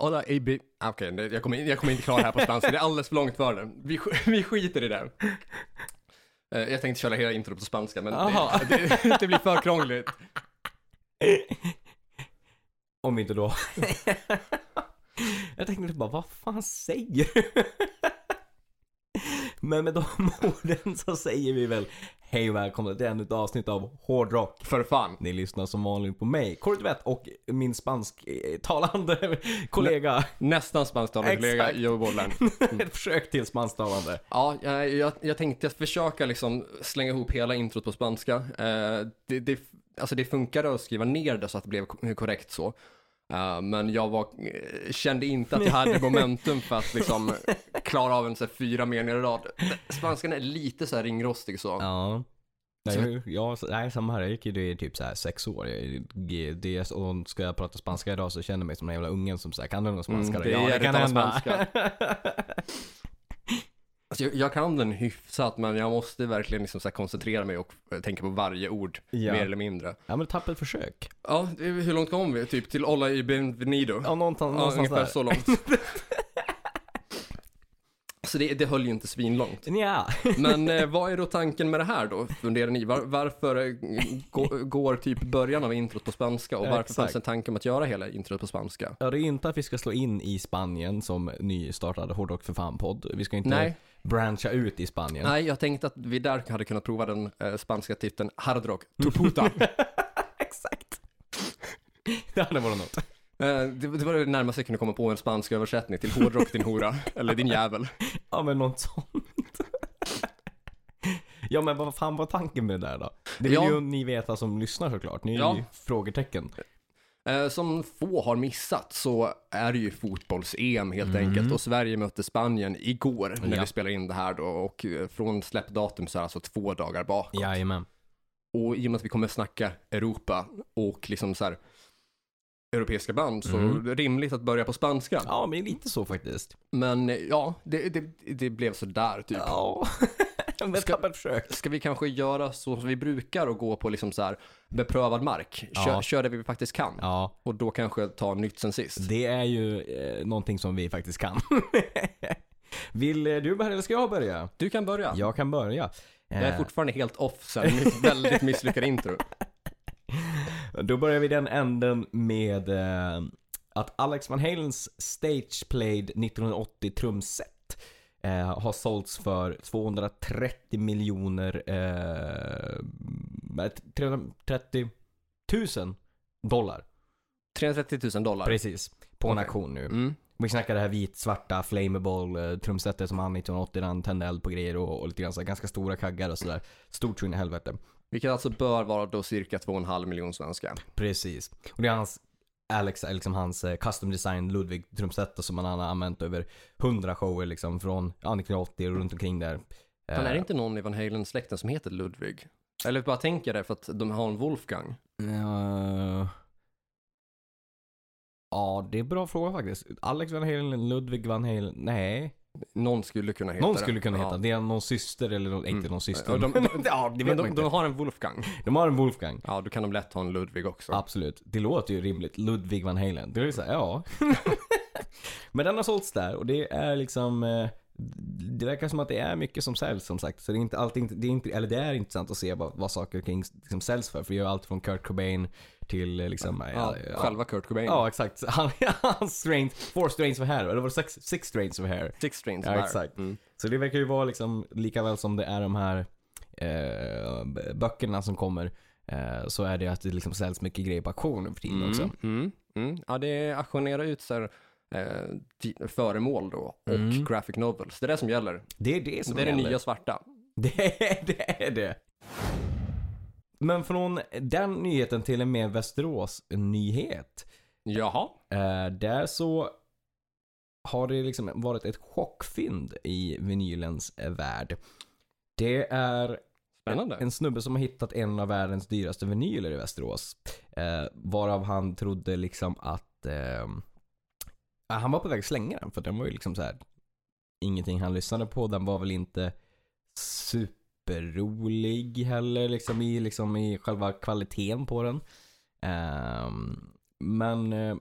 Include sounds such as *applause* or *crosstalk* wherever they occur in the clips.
Hola, AB. Ah, Okej, det- jag, kommer, jag kommer inte klara det här på spanska. Det är alldeles för långt för det. Vi, *laughs* vi skiter i det. Eh, Jag tänkte köra hela introt på spanska, men det, det, *laughs* det blir för krångligt. Om inte då. *laughs* jag tänkte bara, vad fan säger du? Men med de *laughs* orden så säger vi väl hej och välkomna till ännu ett avsnitt av Hårdrock. För fan. Ni lyssnar som vanligt på mig, Kort och min spansktalande *laughs* kollega. Nästan spansktalande kollega Joe Bodland. *laughs* Ett försök till spansktalande. Ja, jag, jag, jag tänkte försöka liksom slänga ihop hela introt på spanska. Eh, det, det, alltså det funkade att skriva ner det så att det blev ko- korrekt så. Eh, men jag var, eh, kände inte att jag hade *laughs* momentum för att liksom klara av en så här fyra meningar i rad. Spanskan är lite så här ringrostig så. Ja. Nej, ja, så- nej, samma här. Jag gick ju det i typ så här sex år. Jag GDS och ska jag prata spanska idag så känner jag mig som en jävla ungen som säger kan du någon spanska? Mm, då?" det ja, det kan hända. *laughs* Alltså jag, jag kan den hyfsat men jag måste verkligen liksom så koncentrera mig och eh, tänka på varje ord, Ja. mer eller mindre. ja, men tappert försök. Ja, hur långt kom vi? Typ till Olla y Benvenido? Ja, någonstans, Ja, någonstans ungefär där. så långt. *laughs* så det, det höll ju inte svinlångt. Ja. *laughs* Men eh, vad är då tanken med det här då, funderar ni? Var, varför eh, gå- går typ början av introt på spanska och varför exakt. fanns det en tanke om att göra hela introt på spanska? ja, det är inte att vi ska slå in i Spanien som nystartad Hårdrock för fan-podd. Vi ska inte Nej, brancha ut i Spanien. nej, jag tänkte att vi där hade kunnat prova den eh, spanska titeln Hard Rock Tuputa. *laughs* Exakt. Det hade varit något. Eh, det, det var det närmaste jag kunde komma på en spansk översättning till hårdrock din hora, eller din jävel. *laughs* Ja, men något sånt. Ja men vad fan var tanken med det där då? Det vill Ja. ju ni veta som lyssnar såklart. Ni är Ja. ju frågetecken. Eh, Som få har missat så är det ju fotbolls-EM helt enkelt och Sverige mötte Spanien igår när Ja. vi spelar in det här då och eh, från släppdatum så är det alltså två dagar bakåt. Jajamän. Och i och med att vi kommer snacka Europa och liksom så här europeiska band så Mm. rimligt att börja på spanska. Ja men lite så faktiskt. Men eh, ja, det, det, det blev så där typ. Ja. *laughs* *laughs* men Ska- tappert försök. Ska vi kanske göra så som vi brukar och gå på liksom så här beprövad mark? Kör, Ja. kör det vi faktiskt kan. Ja, Och då kanske ta nytt sen sist. det är ju eh, någonting som vi faktiskt kan. *laughs* Vill du börja eller ska jag börja? Du kan börja. Jag kan börja. Jag är Eh, fortfarande helt off sen *laughs* väldigt misslyckade intro. Då börjar vi den änden med eh, att Alex Van Halens Stage Played 1980 trumset eh, har sålts för 230 miljoner, eh, 330 000 dollar. 330 000 dollar. Precis. På en Okej. auktion nu. Mm. Vi snackar det här vit-svarta flammable eh, trumsetet som han 1980 han tände eld på grejer och, och lite grann så här, ganska stora kaggar och sådär. Stort så in i helvete. Vilket alltså bör vara då cirka 2,5 miljoner svenska. Precis. Och det är hans, Alex, är liksom hans eh, custom design Ludwig trumset som han har använt över 100 shower liksom från ja, 1980 och runt omkring där. Men är Eh, det inte någon i Van Halen-släkten som heter Ludwig? Eller bara tänker det för att de har en Wolfgang. eh, ja, det är en bra fråga faktiskt. Alex Van Halen, Ludwig Van Halen, nej. Någon skulle kunna heta Någon det. skulle kunna heta, det är någon syster eller någon, inte Mm. någon syster. Ja, de- *laughs* de- ja, det vet Men man de, inte. de har en Wolfgang. De har en Wolfgang. Ja, då kan de lätt ha en Ludwig också. Absolut. Det låter ju rimligt. Ludwig Van Halen. Det är så här, ja. *laughs* Men den har sålts där och det är liksom eh, det verkar som att det är mycket som säljs som sagt. Så det är inte alltid, det är inte, eller det är intressant att se vad, vad saker och ting liksom säljs för. För det gör allt från Kurt Cobain till eh, liksom, Ja, ja, själva Kurt Cobain. Ja, exakt. *laughs* Han, han strains, four strains of hair. Eller var det sex, six strains of hair? Six strings Ja, där. exakt. Mm. Så det verkar ju vara liksom, lika väl som det är de här eh, böckerna som kommer. Eh, så är det att det liksom säljs mycket grejer på auktion nu för tiden också. Mm, mm, mm. Ja, det är auktionera ut så här, eh, föremål då och Mm. graphic novels. Det är det som gäller. Det är det som det är det gäller. nya svarta. *laughs* Det är det. Är det. Men från den nyheten till en mer Västerås-nyhet. Jaha. Eh, där så har det liksom varit ett chockfynd i vinylens eh, värld. Det är Spännande. en snubbe som har hittat en av världens dyraste vinyler i Västerås. Eh, varav han trodde liksom att eh, ja, han var på väg att slänga den för den var ju liksom så här ingenting han lyssnade på. Den var väl inte superrolig heller liksom i, liksom i själva kvaliteten på den. Ehm, men eh,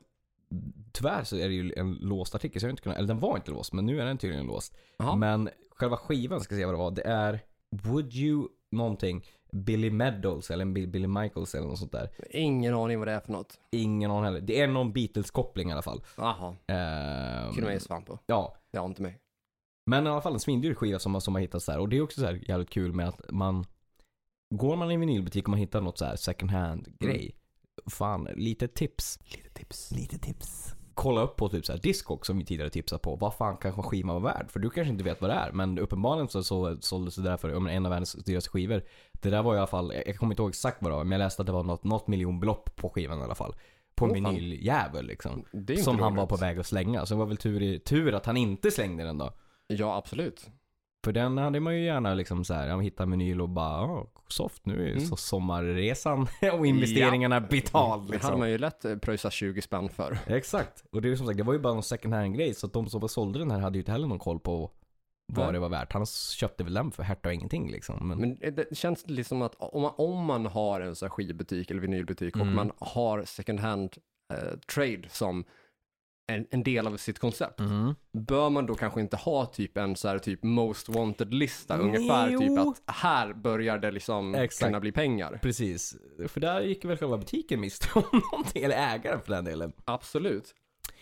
tyvärr så är det ju en låst artikel, så jag har inte kunnat, eller den var inte låst, men nu är den tydligen låst. Jaha. Men själva skivan, ska se vad det var, det är Would You någonting, Billy Meadows eller Bill- Billy Michaels eller något sånt där. Ingen aning vad det är för något. Ingen aning heller. Det är någon Beatles-koppling i alla fall. Jaha, Ehm, kunde man ge svamp på. ja, Det har inte mig. Men i alla fall en svindyr skiva som, som har hittats där. Och det är också så här jävligt kul med att man Går man i en vinylbutik och man hittar något så här second hand grej. Fan, lite tips. Lite tips. Lite tips. Kolla upp på typ så här Discog som vi tidigare tipsat på. Vad fan kanske skivan var värd? För du kanske inte vet vad det är. Men uppenbarligen så, så såldes det där för en av världens dyraste skivor. Det där var i alla fall, jag, kommer inte ihåg exakt vad det var. Men jag läste att det var något, något miljonbelopp på skivan i alla fall. På en fan. vinyljävel liksom. Som han var på väg att slänga. Så det var väl tur, i, tur att han inte slängde den då. Ja, absolut. För den hade man ju gärna liksom så här, ja, hitta en vinyl och bara, ja, soft nu är ju Mm. så sommarresan *laughs* och investeringarna betald Det liksom. hade man ju lätt eh, pröjsat 20 spänn för. Exakt. Och det är som sagt, det var ju bara en second hand grej så att de som sålde den här hade ju inte heller någon koll på vad det var värt. Han köpte väl den för herta och ingenting liksom. Men, Men det känns liksom att om man, om man har en sån här skivbutik eller vinylbutik Mm. och man har second hand eh, trade som en, en del av sitt koncept. Mhm. Bör man då kanske inte ha typ en så här typ most wanted-lista ungefär typ att här börjar det liksom Exakt. kunna bli pengar. Precis. För där gick väl själva butiken miste om *laughs* någonting, eller ägaren för den delen. Absolut.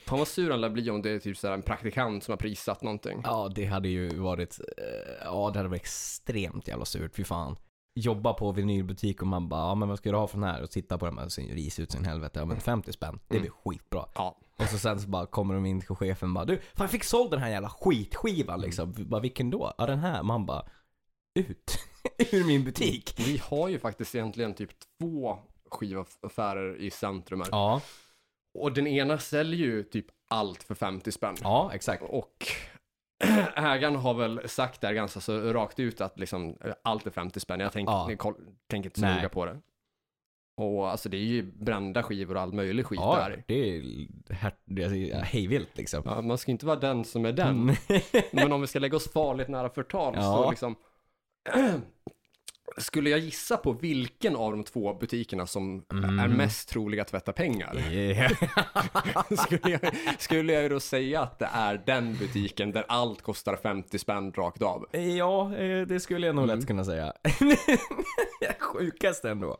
Fan vad sur han lär bli om det är typ så en praktikant som har prissatt någonting. Ja, det hade ju varit, eh, ja det hade varit extremt jävla surt, fy fan. Jobba på vinylbutik och man bara, ja men vad ska du ha för den här? Och titta på den och sen ris ut sin helvete, ja men 50 spänn, det blir skitbra. Ja. Och så sen så bara kommer de in till chefen och bara, du, fan jag fick såld den här jävla skitskivan liksom. Bara, vilken då? Ja den här. Man bara, ut *laughs* ur min butik. Vi har ju faktiskt egentligen typ två skivaffärer i centrum här. Ja, Och den ena säljer ju typ allt för 50 spänn. ja exakt. Och *clears throat* ägaren har väl sagt där ganska så rakt ut att liksom eh, allt är 50 spänn. Jag tänk, Ja. ni koll, tänker inte så Nej. noga på det. Och alltså det är ju brända skivor och all möjlig skit Ja, där. det är, här, det är hejvilt liksom. Ja, man ska inte vara den som är den. Mm. *laughs* Men om vi ska lägga oss farligt nära förtal så Ja. liksom *clears throat* Skulle jag gissa på vilken av de två butikerna som Mm. är mest troliga att tvätta pengar? Yeah. *laughs* skulle, jag, skulle jag då säga att det är den butiken där allt kostar 50 spänn rakt av? Ja, eh, det skulle jag nog Mm. lätt kunna säga. *laughs* Sjukast ändå.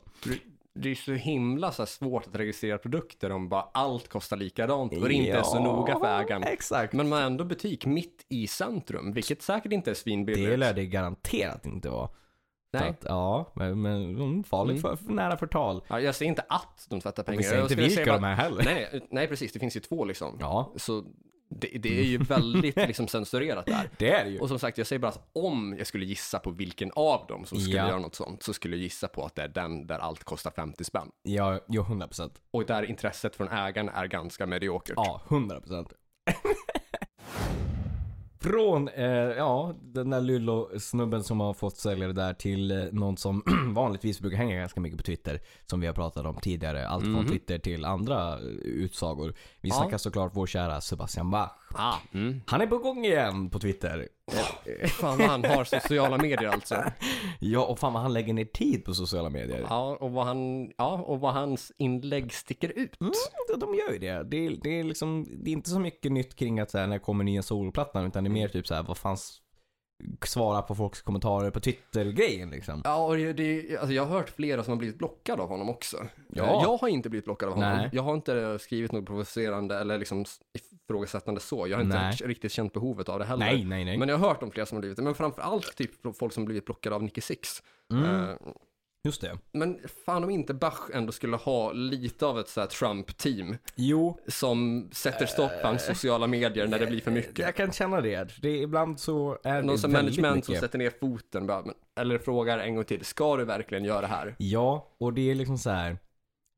Det är så himla så svårt att registrera produkter om bara allt kostar likadant och det inte är så noga för ägaren. Exakt. Men man har ändå butik mitt i centrum, vilket säkert inte är svinbilligt. Det lär det garanterat inte vara. Nej. Att, ja, men, men mm, farligt för, för nära förtal. Ja, jag säger inte att de tvättar pengar. Vi säger inte vilka de är heller. Nej, nej, nej, precis. Det finns ju två liksom. Ja, Så det, det är ju väldigt *laughs* liksom censurerat där. det är det ju. Och som sagt, jag säger bara att om jag skulle gissa på vilken av dem som skulle Ja. göra något sånt, så skulle jag gissa på att det är den där allt kostar 50 spänn. Ja, jo, 100 procent. Och där intresset från ägaren är ganska mediokert. Ja, 100 procent. Från, eh, ja, den där Lyllo-snubben som har fått sälja det där till eh, någon som *clears throat* vanligtvis brukar hänga ganska mycket på Twitter. Som vi har pratat om tidigare. Allt från Mhm. Twitter till andra eh, utsagor. Vi Ja. snackar såklart vår kära Sebastian Bach. Ah, mm. Han är på gång igen på Twitter. Fan vad han har sociala medier alltså. *laughs* Ja, och fan vad han lägger ner tid på sociala medier. Ja, och vad, han, ja, och vad hans inlägg sticker ut. Mm, de- gör ju det. Det är, det är liksom, det är inte så mycket nytt kring att så här, när kommer nya solplattan, utan det är mer typ så här, vad fanns svara på folks kommentarer på Twitter-grejen liksom. Ja, och det, det, alltså jag har hört flera som har blivit blockade av honom också. Ja. Eh, Jag har inte blivit blockad av honom. Nej. Jag har inte skrivit något provocerande eller liksom ifrågasättande så. Jag har inte Nej. riktigt känt behovet av det heller. Nej, nej, nej. Men jag har hört om flera som har blivit det. Men framför allt typ folk som har blivit blockade av Nicky Six. Mm, Eh, just det. Men fan om inte Bach ändå skulle ha lite av ett så Trump-team Jo, som sätter stopp på hans sociala medier när det blir för mycket. jag kan känna det. det är, ibland så är Någon det som management som mycket. sätter ner foten bara, eller frågar en gång till, ska du verkligen göra det här? Ja, och det är liksom så här.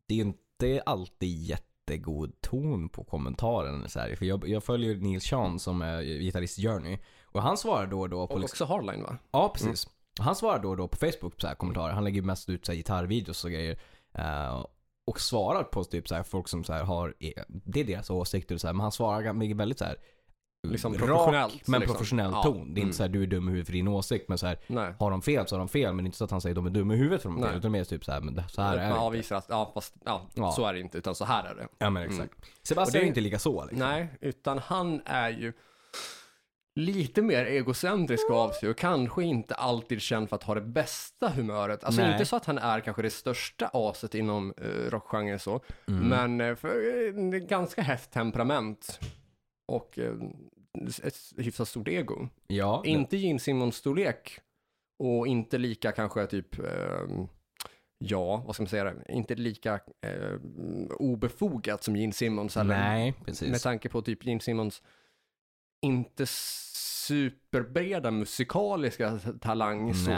Det är inte alltid jättegod ton på kommentaren. Så här. För jag, jag följer Neil Sean som är gitarrist Journey. Och han svarar då och då på Och liksom, också Hardline va? Ja, precis. Han svarar då och då på Facebook så här, kommentarer. Han lägger mest ut så här, gitarrvideos och grejer. Eh, och svarar på typ så här, folk som så här, har, det är deras åsikter och så här, men han svarar gan- väldigt så här Liksom rak, professionellt, men liksom. professionell Ja. ton. Det är Mm. inte så här du är dum i huvudet för din åsikt, men så här Nej. har de fel så har de fel, men inte så att han säger de är dumma i huvudet för de fel, utan mer typ så här, men det, så här är Man det. avvisar att, ja fast, ja, Ja. så är det inte, utan så här är det. Ja men exakt. Och Sebastian det- är ju inte lika så liksom. Nej, utan han är ju lite mer egocentrisk av sig och kanske inte alltid känd för att ha det bästa humöret. Alltså Nej. inte så att han är kanske det största aset inom uh, rockgenren så, Mm. men eh, för uh, ganska hett temperament och eh, ett hyfsat stort ego. Ja, Inte Gene Simmons storlek och inte lika kanske typ, ja, vad ska man säga, det? inte lika eh, obefogat som Gene Simmons. Eller, nej, precis. med tanke på typ Gene Simmons inte superbreda musikaliska talang så.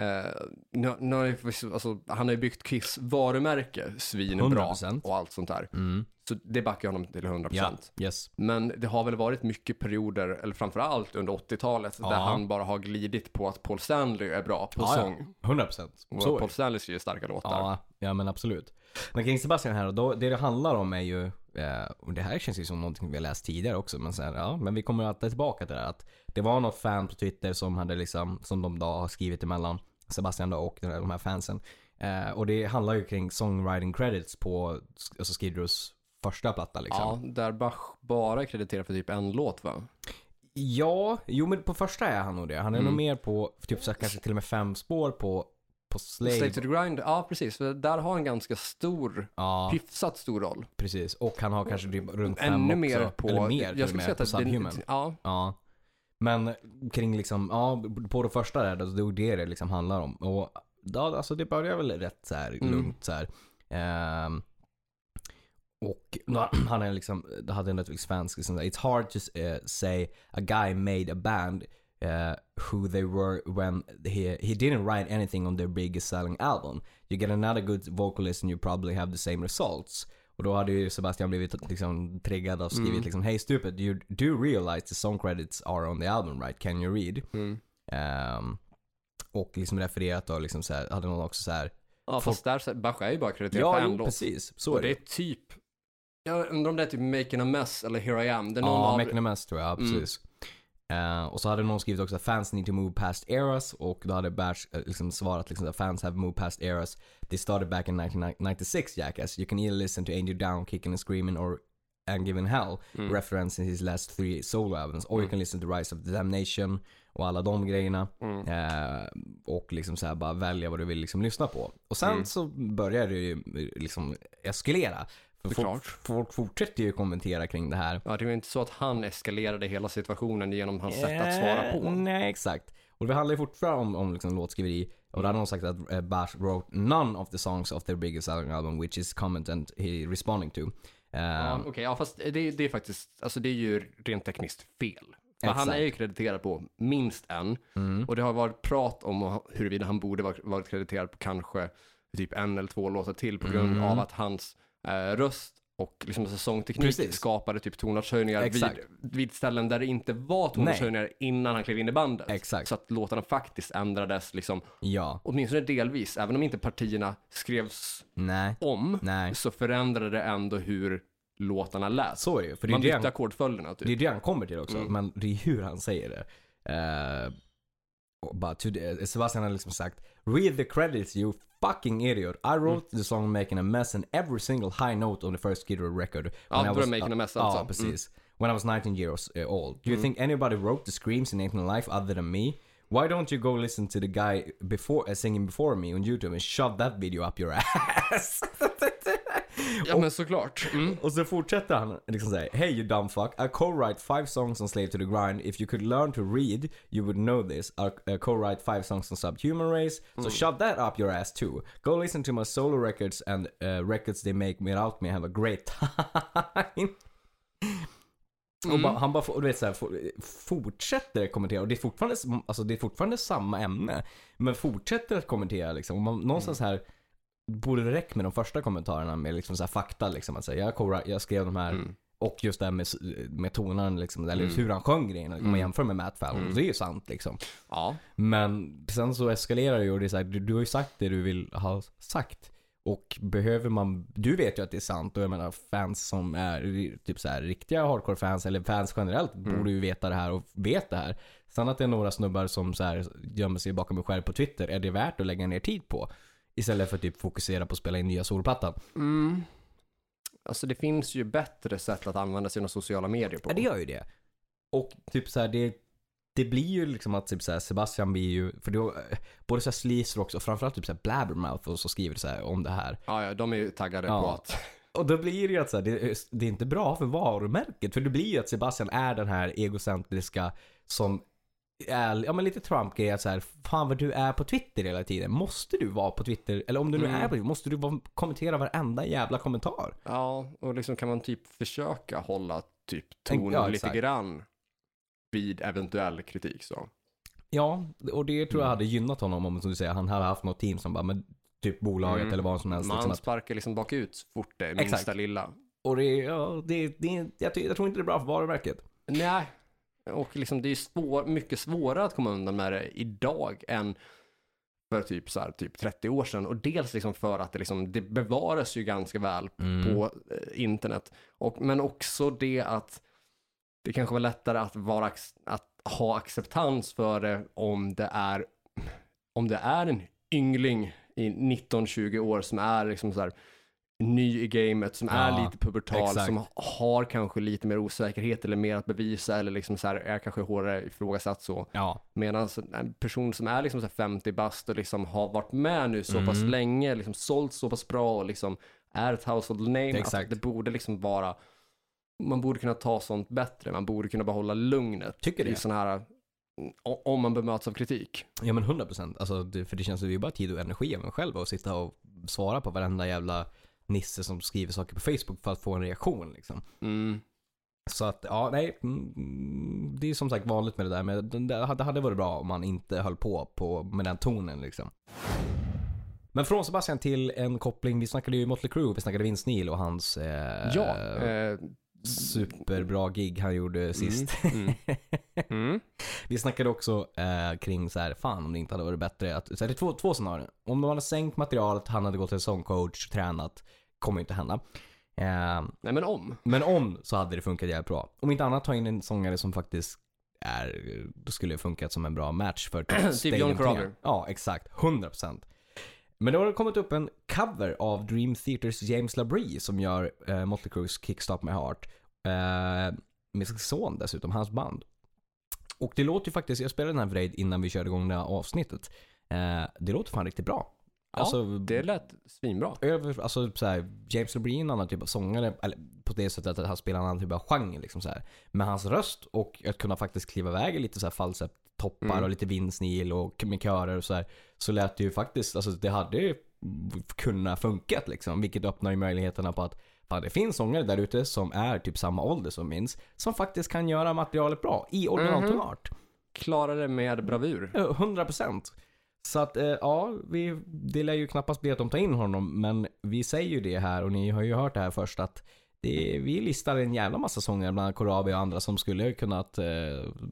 Eh, nu, nu har jag, alltså, han har ju byggt Kiss varumärke svinbra 100%. och allt sånt där. Mm. Så det backar jag honom till 100%. Ja, yes. Men det har väl varit mycket perioder, eller framförallt under 80-talet, Ja. där han bara har glidit på att Paul Stanley är bra på Ja, ja. sång. 100 procent. Och Så är Paul. Stanley skriver starka låtar. Ja, ja men absolut. Men kring Sebastian här då, det det handlar om är ju, eh, och det här känns ju som någonting vi har läst tidigare också, men sen, ja, men vi kommer alltid tillbaka till det här att det var något fan på Twitter som hade liksom, som de då har skrivit emellan Sebastian då och de här fansen. Eh, och det handlar ju kring songwriting credits på, alltså Skid Rows första platta liksom. Ja, där Bach bara är krediterad för typ en låt va? Ja, jo men på första är han nog det. Han är Mm. nog mer på, typ så kanske till och med fem spår på, på Slave. Slave to the Grind, ja precis. För där har han ganska stor, Ja, hyfsat stor roll. precis. Och han har kanske runt fem Ännu också. mer på, Eller mer jag skulle säga på att det, Subhuman. ja, Ja. Men kring liksom, ja, på det första där, då, då är det det liksom handlar om. Och ja, alltså det börjar väl rätt så här Mm. lugnt så här. Ehm, och då, *clears throat* han är liksom, det hade en Netflix fans liksom, It's hard to eh, say a guy made a band eh, who they were when he, he didn't write anything on their biggest selling album. You get another good vocalist and you probably have the same results. Och då hade ju Sebastian blivit liksom triggad och skrivit Mm. liksom Hey stupid, you do realize the song credits are on the album right? Can you read? mm. Ehm, och liksom refererat och liksom så här, hade någon också så här. ja fast där, så- Bach är ju bara krediterad Ja, för en låt. precis. Så Och är det det. är typ, jag undrar om det är typ Making a Mess eller Here I Am. Det är någon Ja, av, Making a Mess tror jag, ja, Mm. Eh, och så hade någon skrivit också att fans need to move past eras och då hade Bash eh, liksom svarat liksom att fans have moved past eras. They started back in 1996 Jackass. You can either listen to Angel Down, Kicking and Screaming or And Given Hell, Mm. referencing his last three solo albums. Or you Mm. can listen to Rise of the Damnation och alla de grejerna. Mm. Eh, och liksom så här bara välja vad du vill liksom lyssna på. Och sen Mm. så börjar det ju liksom eskalera. Folk, folk fortsätter ju kommentera kring det här. Ja, det var inte så att han eskalerade hela situationen genom hans sätt att svara på. Eh, Nej, exakt. Och det handlar ju fortfarande om, om liksom låtskriveri. Och då hade någon sagt att uh, Bash wrote none of the songs of their biggest selling album, which is comment and he responding to. Ja, Um, Okej, ja fast det, det är faktiskt, alltså det är ju rent tekniskt fel. För han Exakt. är ju krediterad på minst en. mm, Och det har varit prat om huruvida han borde varit krediterad på kanske typ en eller två låtar till på grund Mm. av att hans eh, röst och liksom sångteknik Precis. skapade typ tonartshöjningar vid, vid ställen där det inte var tonartshöjningar innan han klev in i bandet. Exakt. Så att låtarna faktiskt ändrades liksom, ja, åtminstone delvis, även om inte partierna skrevs nej, om, nej. så förändrade det ändå hur låtarna lät. Så är det ju. För det är Man det bytte ackordföljderna typ. det är det han kommer till också. Mm. Men det är hur han säger det. Och bara, Sebastian har liksom sagt Read the credits you fucking idiot. I wrote Mm. the song making a mess and every single high note on the first Skid Row record. Ja, I was- Making a Mess alltså. Ja, precis. When I was 19 years uh, old. Do you Mm. think anybody wrote the screams in Ain't No Life other than me? Why don't you go listen to the guy before uh, singing before me on YouTube and shove that video up your *laughs* ass? *laughs* Ja men såklart. Mm. Och så fortsätter han liksom säga Hey you dumb fuck, I co-write five songs on Slave to the Grind. If you could learn to read, you would know this. I co-write five songs on Subhuman Race. So shove that up your ass too. Go listen to my solo records and uh, records they make without me. Have a great *laughs* time. Och bara, han bara, du vet så här, fortsätter kommentera och det är fortfarande, alltså det är fortfarande samma ämne. Men fortsätter att kommentera liksom. Och man, någonstans här borde det räcka med de första kommentarerna med liksom så här fakta liksom. Att säga, jag, co- jag skrev de här Mm. och just det här med, med tonen liksom, eller Mm. hur han sjöng grejerna. Om man Mm. jämför med Matt Fallon. Mm. Det är ju sant liksom. Ja. Men sen så eskalerar det och det är så här, du, du har ju sagt det du vill ha sagt. Och behöver man, du vet ju att det är sant och jag menar fans som är typ så här riktiga hardcore-fans eller fans generellt Mm. borde ju veta det här och vet det här. Sen att det är några snubbar som så här gömmer sig bakom en skärm på Twitter, är det värt att lägga ner tid på? Istället för att typ fokusera på att spela in nya solplattan. Mm. Alltså det finns ju bättre sätt att använda sina sociala medier på. Ja, det gör ju det. Och typ så här, det, det blir ju liksom att typ så här, Sebastian blir ju, för då, både så här Sleaze och framförallt typ så här Blabbermouth och så skriver så här om det här. Ja, ja, de är ju taggade Ja. på att... *laughs* Och då blir det ju att så här, det, är- det är inte bra för varumärket. För det blir ju att Sebastian är den här egocentriska som är, ja men lite Trump-grej att så här, fan vad du är på Twitter hela tiden. Måste du vara på Twitter? Eller om du nu Mm. är på Twitter, måste du vara, kommentera varenda jävla kommentar? Ja, och liksom kan man typ försöka hålla typ Tänk- ton ja, lite grann vid eventuell kritik så. Ja, och det tror jag Mm. hade gynnat honom om som du säger, han hade haft något team som bara, men typ bolaget Mm. eller vad som helst. Man Liksom sparkar liksom bakut så fort det är minsta Exakt. lilla. och det, ja, det, det, jag, jag tror inte det är bra för varumärket. Nej, och liksom det är svår, mycket svårare att komma undan med det idag än för typ så här, typ 30 år sedan. Och dels liksom för att det, liksom, det bevaras ju ganska väl Mm. på eh, internet. Och, men också det att det kanske var lättare att, vara, att ha acceptans för det om det är, om det är en yngling i 19-20 år som är liksom så här ny i gamet, som är Ja, lite pubertal, exakt. som har kanske lite mer osäkerhet eller mer att bevisa eller liksom så här är kanske hårdare ifrågasatt så. Ja. Medan en person som är liksom så här 50 bast och liksom har varit med nu så pass Mm. länge, liksom sålt så pass bra och liksom är ett household name, Exakt. att det borde liksom vara, man borde kunna ta sånt bättre, man borde kunna behålla lugnet Tycker i det. sådana här, o- om man bemöts av kritik. Ja men 100% alltså, det, för det känns är bara tid och energi av en själv att sitta och svara på varenda jävla nisse som skriver saker på Facebook för att få en reaktion liksom. Mm. Så att, ja nej, mm, det är som sagt vanligt med det där men det- hade varit bra om man inte höll på, på med den tonen liksom. Men från Sebastian till en koppling, vi snackade ju Motley Crue, vi snackade Vince Neil och hans eh, Ja, eh, superbra gig han gjorde sist. Mm, mm. *laughs* Vi snackade också eh, kring så här, fan om det inte hade varit bättre att, så här, det är två, två scenarier. Om de hade sänkt materialet, han hade gått till en sångcoach, tränat, kommer inte hända. Eh, Nej men om. men om så hade det funkat jävligt bra. Om inte annat ta in en sångare som faktiskt är, då skulle det funkat som en bra match för *clears throat* Typ John. 3. Ja, exakt. 100%. Men då har det kommit upp en cover av Dream Theaters James LaBrie som gör eh, Motley Crues Kickstart My Heart. Eh, med sin son dessutom, hans band. Och det låter ju faktiskt, jag spelade den här för dig innan vi körde igång det här avsnittet. Eh, det låter fan riktigt bra. Ja, Alltså, Det lät svinbra. över, alltså så här, James LeBrie är en annan typ av sångare, eller på det sättet att han spelar en annan typ av genre liksom så här. Med hans röst och att kunna faktiskt kliva iväg i lite så här falsett toppar Mm. och lite vindsnil och med körer och så här. Så lät det ju faktiskt, alltså det hade ju kunnat funkat liksom. Vilket öppnar ju möjligheterna på att fan, det finns sångare där ute som är typ samma ålder som minns. Som faktiskt kan göra materialet bra i originaltonart. Klarade det med bravur. Ja, 100%. Så att, eh, ja, vi, det lär ju knappast bli att de tar in honom, men vi säger ju det här och ni har ju hört det här först att det, vi listar en jävla massa sånger, bland Korabi och andra som skulle kunnat eh,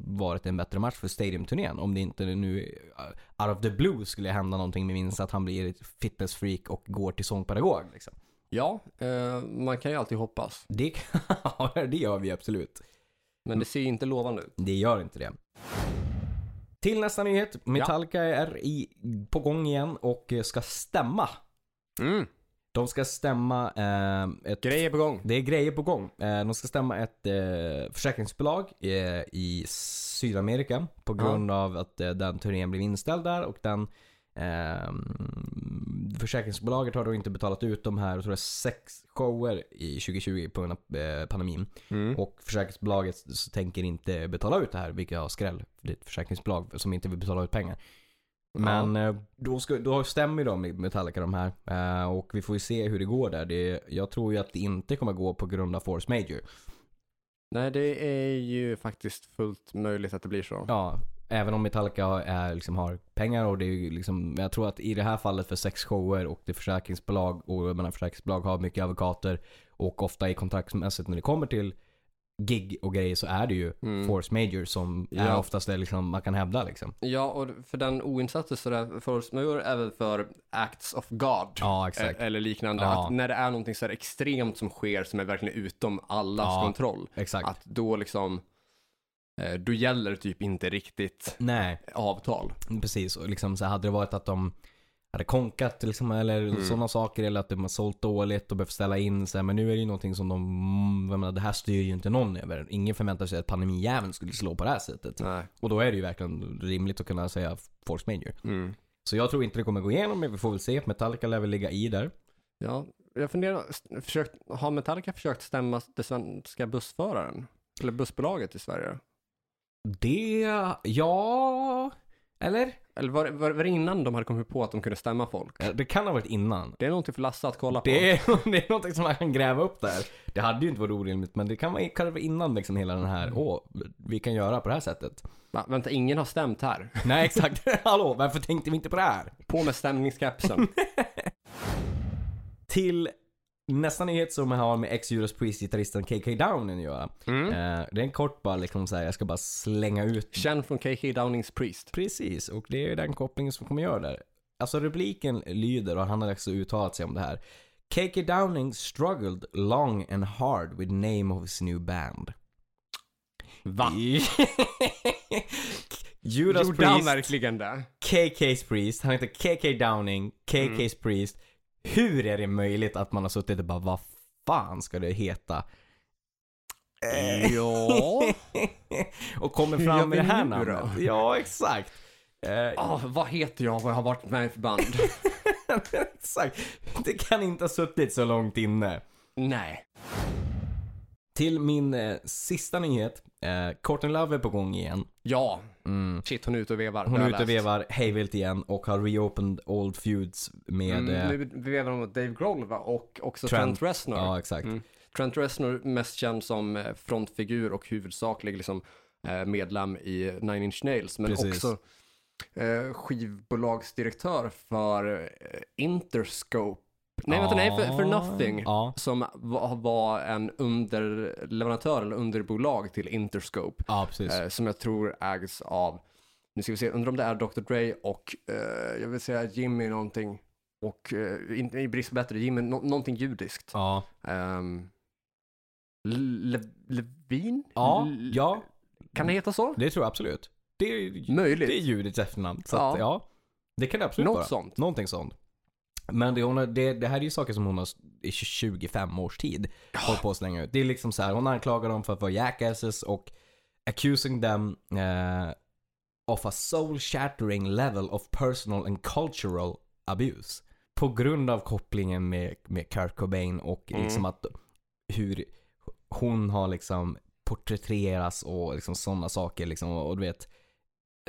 varit en bättre match för Stadium-turnén. Om det inte nu, eh, out of the blue, skulle hända någonting med minst att han blir ett fitnessfreak och går till sångpedagog. Liksom. Ja, eh, man kan ju alltid hoppas. Det, *laughs* det gör vi absolut. Men det ser inte lovande ut. Det gör inte det. Till nästa nyhet. Metallica är i, på gång igen och eh, ska stämma Mm. De ska stämma eh, ett... Grejer på gång. Det är grejer på gång. Eh, de ska stämma ett eh, försäkringsbolag eh, i Sydamerika på grund av att eh, den turnén blev inställd där och den Försäkringsbolaget har då inte betalat ut de här, jag tror är sex shower i 2020 på grund av eh, pandemin. Mm. Och försäkringsbolaget tänker inte betala ut det här, vilket har skräll. Det är ett försäkringsbolag som inte vill betala ut pengar. Men eh, då, ska, då stämmer de Metallica de här. Eh, och vi får ju se hur det går där. Det, jag tror ju att det inte kommer gå på grund av Force Major. Nej, det är ju faktiskt fullt möjligt att det blir så. Ja, även om Metallica är, liksom, har pengar och det är liksom, jag tror att i det här fallet för sex shower och det är försäkringsbolag och jag menar försäkringsbolag har mycket advokater och ofta i kontraktsmässigt när det kommer till gig och grejer så är det ju Mm. force major som är Ja. oftast det liksom man kan hävda liksom. Ja, och för den oinsatte så där force major är väl för acts of God. Ja. Eh, Eller liknande. Ja. Att när det är någonting så här extremt som sker som är verkligen utom allas kontroll. Exakt. Att då liksom, då gäller typ inte riktigt Nej, avtal. precis. Och liksom så här, hade det varit att de hade konkat liksom, eller Mm. sådana saker eller att de har sålt dåligt och behövt ställa in sig. Men nu är det ju någonting som de, mm, jag menar, det här styr ju inte någon över. Ingen förväntar sig att pandemijäveln skulle slå på det här sättet. Nej. Och då är det ju verkligen rimligt att kunna säga force major. Mm. Så jag tror inte det kommer gå igenom, men vi får väl se. Metallica lär väl ligga i där. Ja, jag funderar, försökt, har Metallica försökt stämma den svenska bussföraren? Eller bussbolaget i Sverige? Det, ja, eller? Eller var, var, var det innan de hade kommit på att de kunde stämma folk? Det kan ha varit innan. Det är någonting för Lasse att kolla på. Det är, *laughs* det är någonting som man kan gräva upp där. Det hade ju inte varit orimligt, men det kan vara kanske innan liksom hela den här, åh, vi kan göra på det här sättet. Va, vänta, ingen har stämt här. *laughs* Nej, exakt. *laughs* Hallå, varför tänkte vi inte på det här? På med stämningskapseln. Till nästa nyhet som har med ex-Judas Priest-gitarristen KK Downing att göra. Mm. Eh, det är en kort bara liksom så här, jag ska bara slänga ut Känd från KK Downings Priest. Precis, och det är den kopplingen som kommer göra där. Alltså rubriken lyder, och han har också uttalat sig om det här. KK Downing struggled long and hard with name of his new band. Va? *laughs* Judas Gjorde han Priest, verkligen det? KK's Priest, han heter KK Downing, KK's Priest. Hur är det möjligt att man har suttit och bara, vad fan ska det heta? Ja. *laughs* och kommer fram med det här namnet. Ja, exakt. Eh, Ah, vad heter jag vad jag har varit med i för band? *laughs* Exakt. Det kan inte ha suttit så långt inne. Nej. Till min eh, sista nyhet. Eh, Courtney Love är på gång igen. Ja. Mm. Shit, hon är ute och vevar. Hon är ute och vevar hejvilt igen och har reopened old feuds med... Mm, eh, nu vevar hon mot Dave Grohl va? Och också Trent. Trent, Reznor. ja, exakt. Mm. Trent Reznor mest känd som eh, frontfigur och huvudsaklig liksom, eh, medlem i Nine Inch Nails. Men Precis. också eh, skivbolagsdirektör för eh, Interscope. Nej, vänta, nej, för, för Nothing. Ja, Som var, en underleverantör eller underbolag till Interscope. ja. Eh, som jag tror ägs av, nu ska vi se, undrar om det är Dr. Dre och eh, jag vill säga Jimmy någonting. Och eh, in, i brist på bättre, Jimmy, nå- någonting judiskt. ja. Um, Le, Levin? Ja, L- ja, Kan det heta så? det tror jag absolut. Det är, Möjligt. det är Judiths efternamn. Så Ja. att, ja. Det kan det absolut Något vara. sånt. Någonting sånt. Men det, hon har, det, det här är ju saker som hon har i 25 års tid hållit på att slänga ut. Det är liksom så här, hon anklagar dem för att vara jackasses och accusing them eh, of a soul shattering level of personal and cultural abuse. På grund av kopplingen med, med Kurt Cobain och Mm. liksom att hur hon har liksom porträtteras och liksom sådana saker liksom och, och du vet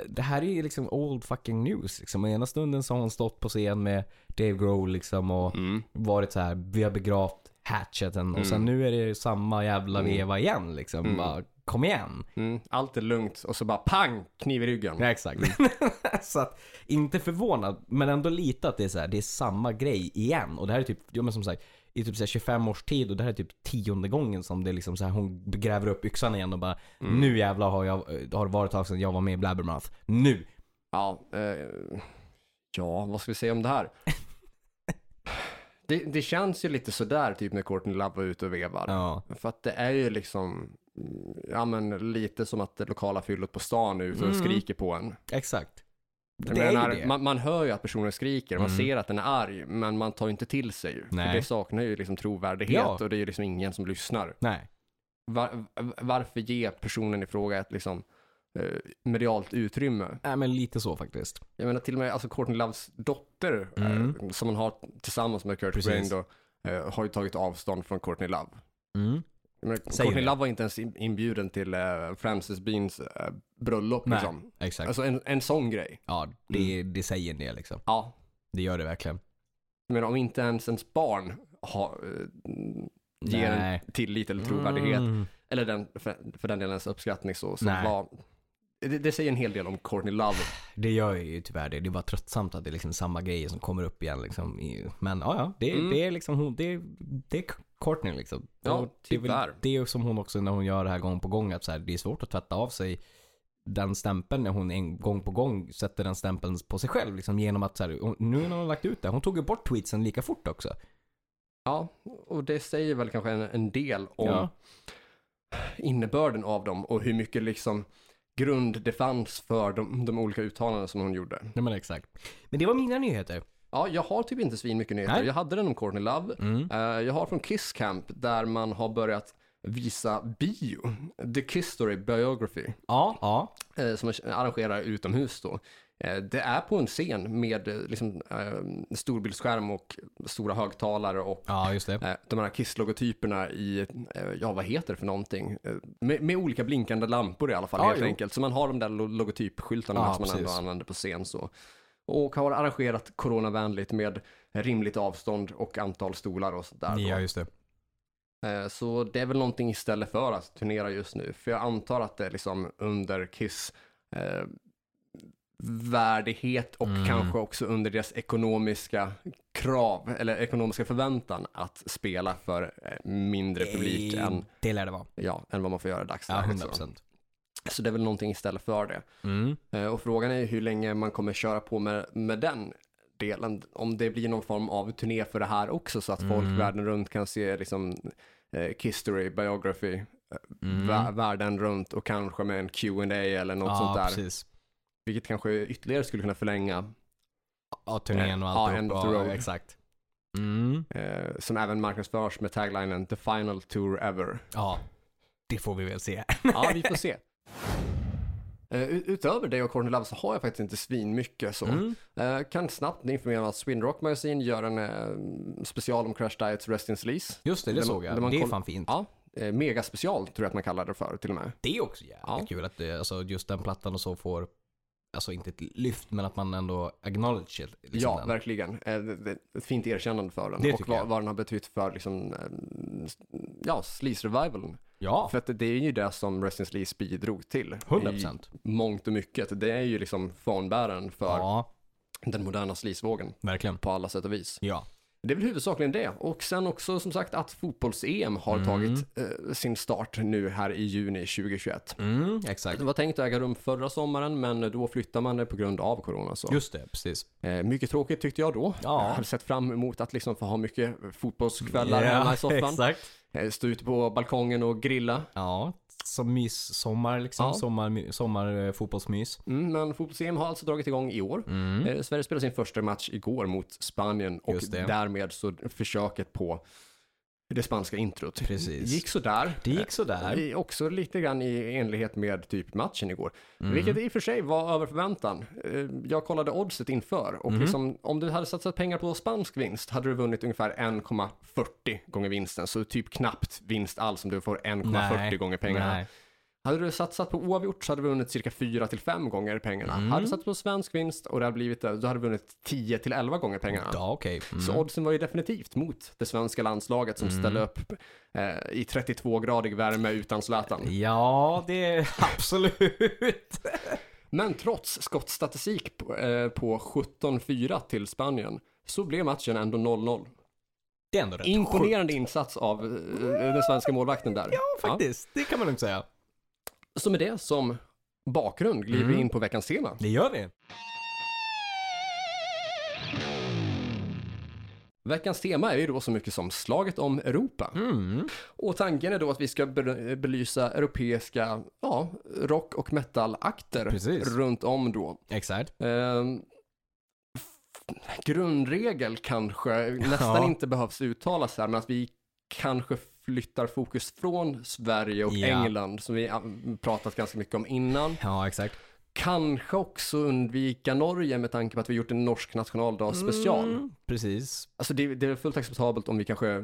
det här är ju liksom old fucking news liksom. Ena stunden så har hon stått på scen med Dave Grohl liksom och Mm. varit så här, vi har begravt hatcheten och sen Mm. nu är det samma jävla Mm. veva igen liksom. Mm. Bara, kom igen. Mm. Allt är lugnt och så bara pang, kniv i ryggen. Ja, exakt. *laughs* så att, inte förvånad, men ändå lite att det är så här, det är samma grej igen. Och det här är typ, ja men som sagt, i typ så här 25 års tid och det här är typ tionde gången som det är liksom så här, hon gräver upp yxan igen och bara Mm. Nu jävlar har, jag, har det varit ett tag sedan jag var med i Blabbermouth. Nu! Ja, eh, ja, vad ska vi säga om det här? *laughs* det, det känns ju lite sådär typ när Courtney Love var ute och vevar. Ja, För att det är ju liksom, ja men lite som att det lokala fyllot på stan är ute och Mm. skriker på en. exakt. Jag det är menar, ju det. Man, man hör ju att personen skriker, man Mm. ser att den är arg, men man tar ju inte till sig. För det saknar ju liksom trovärdighet Ja. och det är ju liksom ingen som lyssnar. Nej. Var, varför ge personen i fråga ett liksom eh, medialt utrymme? Nej men lite så faktiskt. Jag menar till och med alltså Courtney Loves dotter Mm. eh, som hon har tillsammans med Kurt. Cobain då eh, har ju tagit avstånd från Courtney Love. Mm. Menar, Courtney det. Love var inte ens in- inbjuden till eh, Frances Beans eh, bröllop Nej. liksom. Exakt. Alltså en, en sån grej. Ja, det, det säger en del liksom. Ja, Det gör det verkligen. men om inte ens ens barn har, eh, ger Nej. en tillit eller trovärdighet, Mm. eller den, för, för den delen ens uppskattning så, så var, det, det säger en hel del om Courtney Love. Det gör ju tyvärr det. Det var tröttsamt att det är liksom samma grejer som kommer upp igen liksom. Men ja, ja. Det, Mm. det är liksom hon, det, det är Courtney liksom. Ja, Och det är väl tyvärr. det som hon också när hon gör det här gång på gång att så här, det är svårt att tvätta av sig den stämpeln när hon en gång på gång sätter den stämpeln på sig själv liksom genom att så här, nu när hon har lagt ut det, hon tog ju bort tweetsen lika fort också. Ja, och det säger väl kanske en, en del om Ja. innebörden av dem och hur mycket liksom grund det fanns för de, de olika uttalanden som hon gjorde. Nej men exakt. Men det var mina nyheter. Ja, jag har typ inte svin mycket nyheter. Nej. Jag hade den om Courtney Love. Mm. Eh, jag har från Kiss Camp där man har börjat visa bio, The Kiss Story Biography, Ja, ja. eh, som arrangerar utomhus då. Eh, det är på en scen med eh, liksom, eh, storbildsskärm och stora högtalare och Ja, just det. eh, de här Kiss-logotyperna i, eh, ja vad heter det för någonting? Med, med olika blinkande lampor i alla fall Ja, helt jo. enkelt. Så man har de där lo- logotypskyltarna Ja, som man ändå precis. använder på scen så. Och har arrangerat coronavänligt med rimligt avstånd och antal stolar och sådär. Ja, just det. Eh, Så det är väl någonting istället för att turnera just nu. För jag antar att det är liksom under Kiss eh, värdighet och Mm. kanske också under deras ekonomiska krav eller ekonomiska förväntan att spela för eh, mindre publik Eh, än, Det lär det vara. ja, än vad man får göra i Ja, dagsläget. 100 så. procent. så det är väl någonting istället för det. Mm. Och frågan är hur länge man kommer köra på med, med den delen. Om det blir någon form av turné för det här också så att folk Mm. världen runt kan se liksom eh, Kistory, Biography, Mm. vä- världen runt och kanske med en Q&A eller något ja, sånt där. precis. Vilket kanske ytterligare skulle kunna förlänga, Ja, turnén och Ja, allt end upp of the road. Exakt. Mm. eh, som även marknadsförs med taglinen The Final Tour Ever. Ja, det får vi väl se. Ja, vi får se. *laughs* Eh, ut- utöver det och Courtney Love så har jag faktiskt inte svin mycket så. Mm. Eh, kan snabbt informera om att Sweden Rock Magazine gör en eh, special om Crash Diets Rest in Sleaze. Just det, det Där såg jag. man Det är fan fint. Ja, megaspecial tror jag att man kallar det för till och med. Det är också jävligt Ja. kul att det, alltså, just den plattan och så får, alltså inte ett lyft, men att man ändå acknowledge liksom ja, den. verkligen. Ett fint erkännande för den. Det och vad, jag. vad den har betytt för liksom, ja, Sleaze-revivalen. Ja, För att det är ju det som Rest in Sleaze bidrog till. 100%. I mångt och mycket. Det är ju liksom fanbäraren för Ja, den moderna sleazevågen verkligen. på alla sätt och vis. Ja. Det är väl huvudsakligen det. Och sen också som sagt att fotbolls-EM har Mm. tagit eh, sin start nu här i juni 2021. Mm, exakt. Det var tänkt att äga rum förra sommaren men då flyttar man det på grund av corona. Så. Just det, precis. Eh, mycket tråkigt tyckte jag då. Ja. Jag hade sett fram emot att liksom få ha mycket fotbollskvällar hemma i soffan. *laughs* exakt. Eh, Stå ute på balkongen och grilla. Ja, som mys-sommar liksom. Ja. Sommar, sommar eh, fotbollsmys. Mm, men fotbolls-EM har alltså dragit igång i år. Mm. Eh, Sverige spelade sin första match igår mot Spanien och därmed så försöket på det spanska introt Precis. gick sådär. Det gick sådär. Eh, Också lite grann i enlighet med typ matchen igår. Mm. Vilket i och för sig var över förväntan. Eh, Jag kollade oddset inför och Mhm. liksom, om du hade satsat pengar på spansk vinst hade du vunnit ungefär 1,40 gånger vinsten. Så typ knappt vinst alls om du får 1,40 Nej, gånger pengarna. Nej. Hade du satsat på oavgjort så hade du vunnit cirka 4-5 gånger pengarna. Mm. Hade du satsat på svensk vinst och det hade blivit det, då hade du vunnit 10-11 gånger pengarna. Ja, okej. Mm. Så oddsen var ju definitivt mot det svenska landslaget som Mm. ställde upp eh, i 32-gradig värme utan Zlatan. Ja, det är *laughs* absolut. Men trots skottstatistik på, eh, på 17-4 till Spanien så blev matchen ändå 0-0. Det är ändå rätt sjukt. Imponerande insats av eh, den svenska målvakten där. Ja, faktiskt. Det kan man lugnt säga. Så med det som bakgrund glider vi Mm. in på veckans tema. Det gör det. Veckans tema är ju då så mycket som slaget om Europa. Mm. Och tanken är då att vi ska be- belysa europeiska ja, rock och metal-akter runt om då. Exakt. F- grundregel kanske nästan Ja. inte behövs uttalas här, men att vi kanske flyttar fokus från Sverige och Ja. England, som vi pratat ganska mycket om innan. Ja, exakt. Kanske också undvika Norge med tanke på att vi gjort en norsk nationaldagsspecial. Mm, precis. Alltså det, det är fullt acceptabelt om vi kanske eh,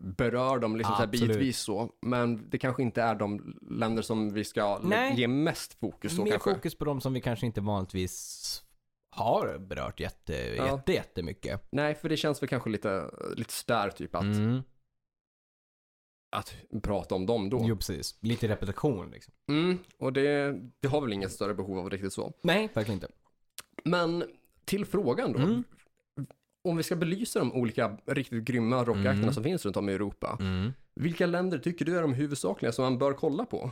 berör dem liksom så här bitvis så, men det kanske inte är de länder som vi ska Nej. ge mest fokus så Mer kanske. fokus på de som vi kanske inte vanligtvis har berört jätte, Ja. jätte, jättemycket. Nej, för det känns väl kanske lite, lite sådär typ att, Mm. Att prata om dem då. Jo, precis. Lite repetition liksom. Mm, och det, det har väl inget större behov av riktigt så. Nej, verkligen inte. Men till frågan då. Mm. om vi ska belysa de olika riktigt grymma rockakterna Mm. som finns runt om i Europa. Mm. Vilka länder tycker du är de huvudsakliga som man bör kolla på?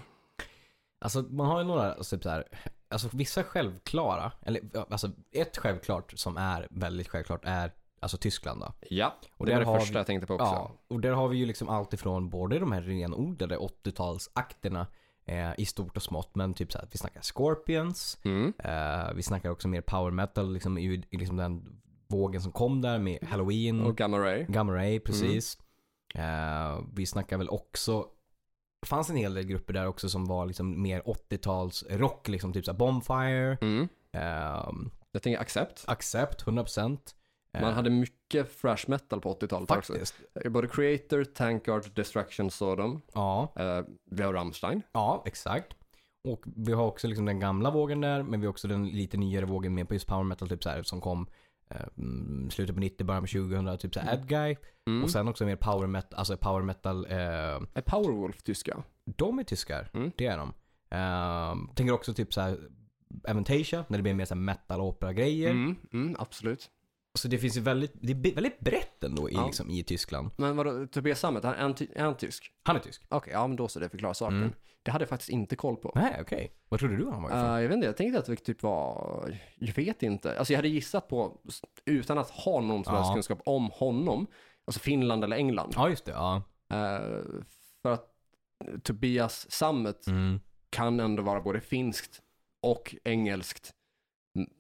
Alltså man har ju några, alltså, typ så här, alltså vissa självklara, eller alltså ett självklart som är väldigt självklart är alltså Tyskland då. Ja, Och det var det första vi- jag tänkte på också. Ja, och där har vi ju liksom allt ifrån både de här renodlade 80-talsakterna eh, i stort och smått, men typ så här, vi snackar Scorpions, Mm. eh, vi snackar också mer power metal, liksom i, i liksom den vågen som kom där med Halloween, Och Gamma Ray. Gamma Ray, precis. Eh, vi snackar väl också, det fanns en hel del grupper där också som var liksom mer 80-tals rock, liksom typ såhär Bonfire, Mm. ehm, Jag tänker Accept. Accept, 100%. Eh, Man hade mycket thrash metal på 80-talet också. faktiskt. Både Creator, Tankard, Destruction, Sodom. Ja, Uh, vi har Rammstein. ja, exakt. Och vi har också liksom den gamla vågen där, men vi har också den lite nyare vågen med på just power metal, typ så här, som kom eh, mm, slutet på 90, början på 2000, typ såhär Adguy. Mm. Och sen också mer power metal, alltså power metal, eh, Är Powerwolf tyska? de är tyskar. Mm. Det är de. Ehm, tänker också typ såhär Aventasia, när det blir mer såhär metal opera grejer. Mm. Mm, absolut. Så det finns ju väldigt, det är väldigt brett ändå i, Ja. liksom, i Tyskland. Men vadå, Tobias Sammet, är han, är han tysk? Han är tysk. Okej, ja men då så, det förklarar saken. Mm. Det hade jag faktiskt inte koll på. Nej, okej. Vad trodde du han var Uh, ifrån? jag vet inte, jag tänkte att det typ var, jag vet inte. Alltså jag hade gissat på, utan att ha någon som Ja. helst kunskap om honom, alltså Finland eller England. Ja, just det. Ja. Eh, för att Tobias Sammet Mm. kan ändå vara både finskt och engelskt.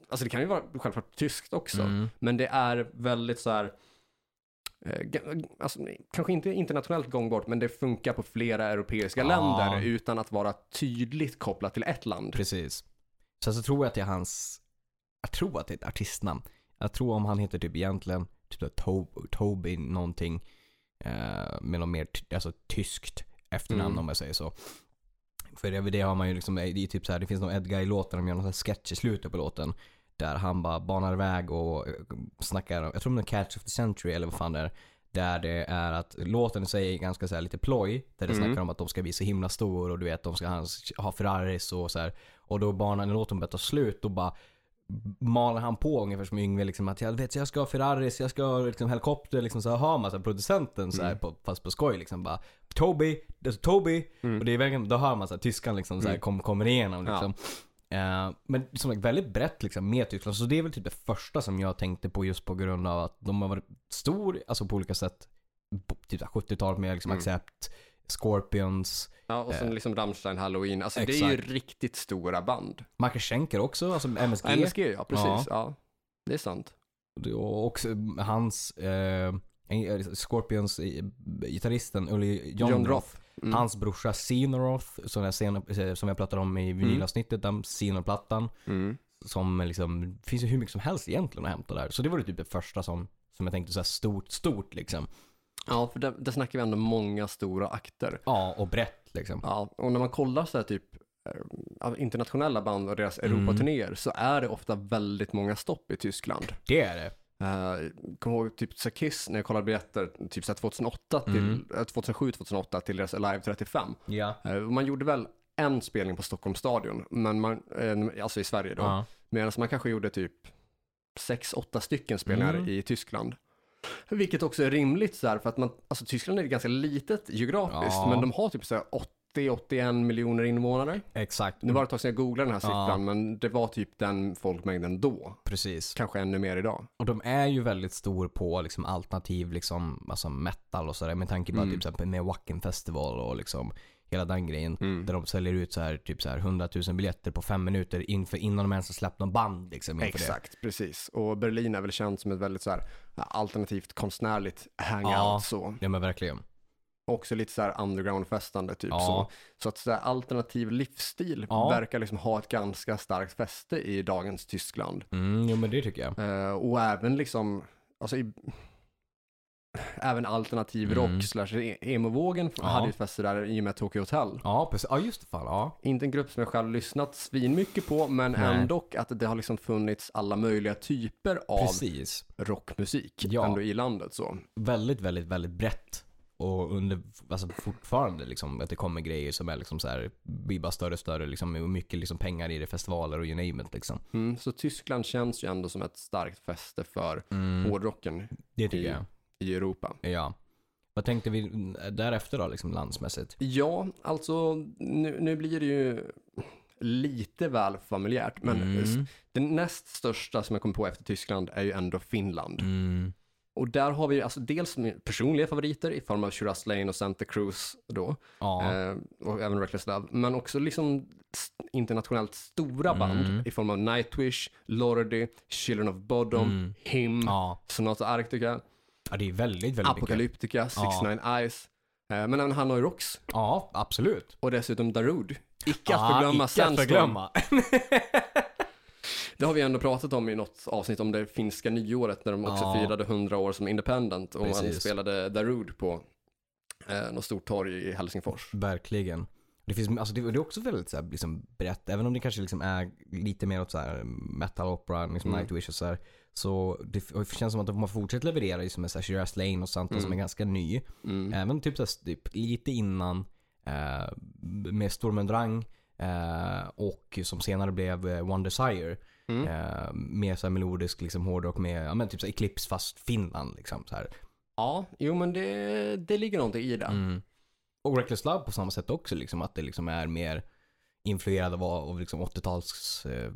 Alltså det kan ju vara självklart tyskt också, Mm. men det är väldigt så här, eh, alltså, kanske inte internationellt gångbart, men det funkar på flera europeiska Ja. länder utan att vara tydligt kopplat till ett land. Precis. Sen så tror jag att det är hans, jag tror att det är ett artistnamn. Jag tror om han heter typ egentligen, typ så to, Toby någonting, eh, med något mer alltså, tyskt efternamn Mm. om jag säger så. För det, det har man ju liksom, det är typ så här, det finns någon Edguy-låt där de gör någon sketch i slutet på låten. Där han bara banar iväg och eh, snackar, jag tror det är Catch of the Century eller vad fan det är. Där det är att låten i sig är ganska så här lite ploj. Där det Mm. snackar om att de ska bli så himla stor och du vet de ska ha, ha Ferraris och så här. Och då bara när låten börjar ta slut då bara maler han på ungefär som Yngve liksom att jag vet jag ska ha Ferraris, jag ska ha liksom helikopter liksom så har man så här, producenten så här, Mm. på, fast på skoj liksom bara Toby, det är så Toby Mm. och det är verkligen, då hör man så här, tyskan liksom så här, Mm. kom, kommer igenom Ja. liksom. Eh, men som sagt väldigt brett liksom med Tyskland. Så det är väl typ det första som jag tänkte på just på grund av att de har varit stor, alltså på olika sätt. På typ så här 70-talet med liksom Mm. Accept, Scorpions, Ja, och sen Eh, liksom Rammstein, Halloween. Alltså det är ju exakt. riktigt stora band. Marcus Schenker också, alltså MSG. MSG, ja precis. Ja. Ja. Det är sant. Och också hans, eh, eh, Scorpions eh, gitarristen Ulli John, John Roth. Roth. Mm. Hans brorsa Xenoroth, som jag, som jag pratade om i vinylavsnittet, den Xenor-plattan. Mm. Som liksom, det finns ju hur mycket som helst egentligen att hämta där. Så det var ju typ det första som, som jag tänkte så här stort, stort liksom. Ja, för där, där snackar vi ändå många stora akter. Ja, och brett liksom. Ja, och när man kollar så här typ eh, internationella band och deras Mm. Europaturnéer så är det ofta väldigt många stopp i Tyskland. Det är det. Uh, kommer ihåg typ så Kiss när jag kollade biljetter typ så här 2008 till, Mm. eh, 2007-2008 till deras Alive 35. Ja. Och man gjorde väl en spelning på Stockholms stadion, men man, eh, alltså i Sverige då. ja. Medan man kanske gjorde typ 6-8 stycken spelningar Mm. i Tyskland. Vilket också är rimligt så här, för att man, alltså Tyskland är ganska litet geografiskt, Ja. men de har typ så här 80-81 miljoner invånare. Exakt. Nu var det ett tag sedan jag googlade den här Ja. siffran, men det var typ den folkmängden då. Precis. Kanske ännu mer idag. Och de är ju väldigt stor på liksom alternativ liksom, alltså metal och sådär. Med tanke på Mm. typ med Wacken Festival och liksom hela den grejen. Mm. Där de säljer ut så här, typ så här 100 000 biljetter på fem minuter inför, innan de ens har släppt någon band liksom Exakt, precis. Och Berlin är väl känt som ett väldigt så här alternativt konstnärligt hangout Ja. så. det. Ja men verkligen. Också lite så här underground-festande typ Ja. så. Så att så här, alternativ livsstil Ja. verkar liksom ha ett ganska starkt fäste i dagens Tyskland. Mm, jo men det tycker jag. Eh, och även liksom, alltså i, även alternativ Mm. rock slash e- emo-vågen Ja. hade ju ett fäste där i och med Tokyo Hotel. Ja precis. Ja just det fan. Ja. Inte en grupp som jag själv lyssnat svinmycket på, men Nej. ändå att det har liksom funnits alla möjliga typer av Precis. rockmusik Ja. ändå i landet så. Väldigt, väldigt, väldigt brett. och under, alltså fortfarande liksom att det kommer grejer som är liksom så här, blir bara större och större liksom och mycket liksom pengar i det, festivaler och you name it liksom. Mm, så Tyskland känns ju ändå som ett starkt fäste för Mm, hårdrocken det tycker i- jag. I Europa. Ja. Vad tänkte vi därefter då, liksom landsmässigt? Ja, alltså nu, nu blir det ju lite väl familjärt, men Mm. den näst största som jag kom på efter Tyskland är ju ändå Finland. Mm. Och där har vi alltså dels personliga favoriter i form av Shiraz Lane och Santa Cruz då, Ja. eh, och även Reckless Love, men också liksom internationellt stora band Mm. i form av Nightwish, Lordi, Children of Bodom, Mm. Him, ja. Sonata Arctica, ja, det är väldigt, väldigt mycket. Apocalyptica, Six Ja. Nine Eyes, eh, men även Hanoi Rocks Ja, absolut. och dessutom Darude. Icke att Ja, förglömma icke att förglömma. *laughs* Det har vi ändå pratat om i något avsnitt om det finska nyåret när de också Ja. firade 100 år som independent och man Precis. spelade Darude på eh, något stort torg i Helsingfors. Verkligen. Det, finns, alltså det, det är också väldigt så här, liksom, brett, även om det kanske liksom är lite mer åt så här, metal opera, liksom Mm. Nightwish och så här, Så det, känns som att har fortsatt leverera liksom med Shiraz Lane och som Mm. är ganska ny. Mm. Även typ, så typ lite innan eh, med Stormen Drang eh, och som senare blev eh, One Desire. Mm. Eh, med så här melodisk liksom hårdrock med, ja men typ så här Eclipse fast Finland liksom så här. Ja, jo men det, det ligger någonting i det. Mm. Och Reckless Love på samma sätt också liksom att det liksom är mer influerad av, av liksom 80-tals, eh,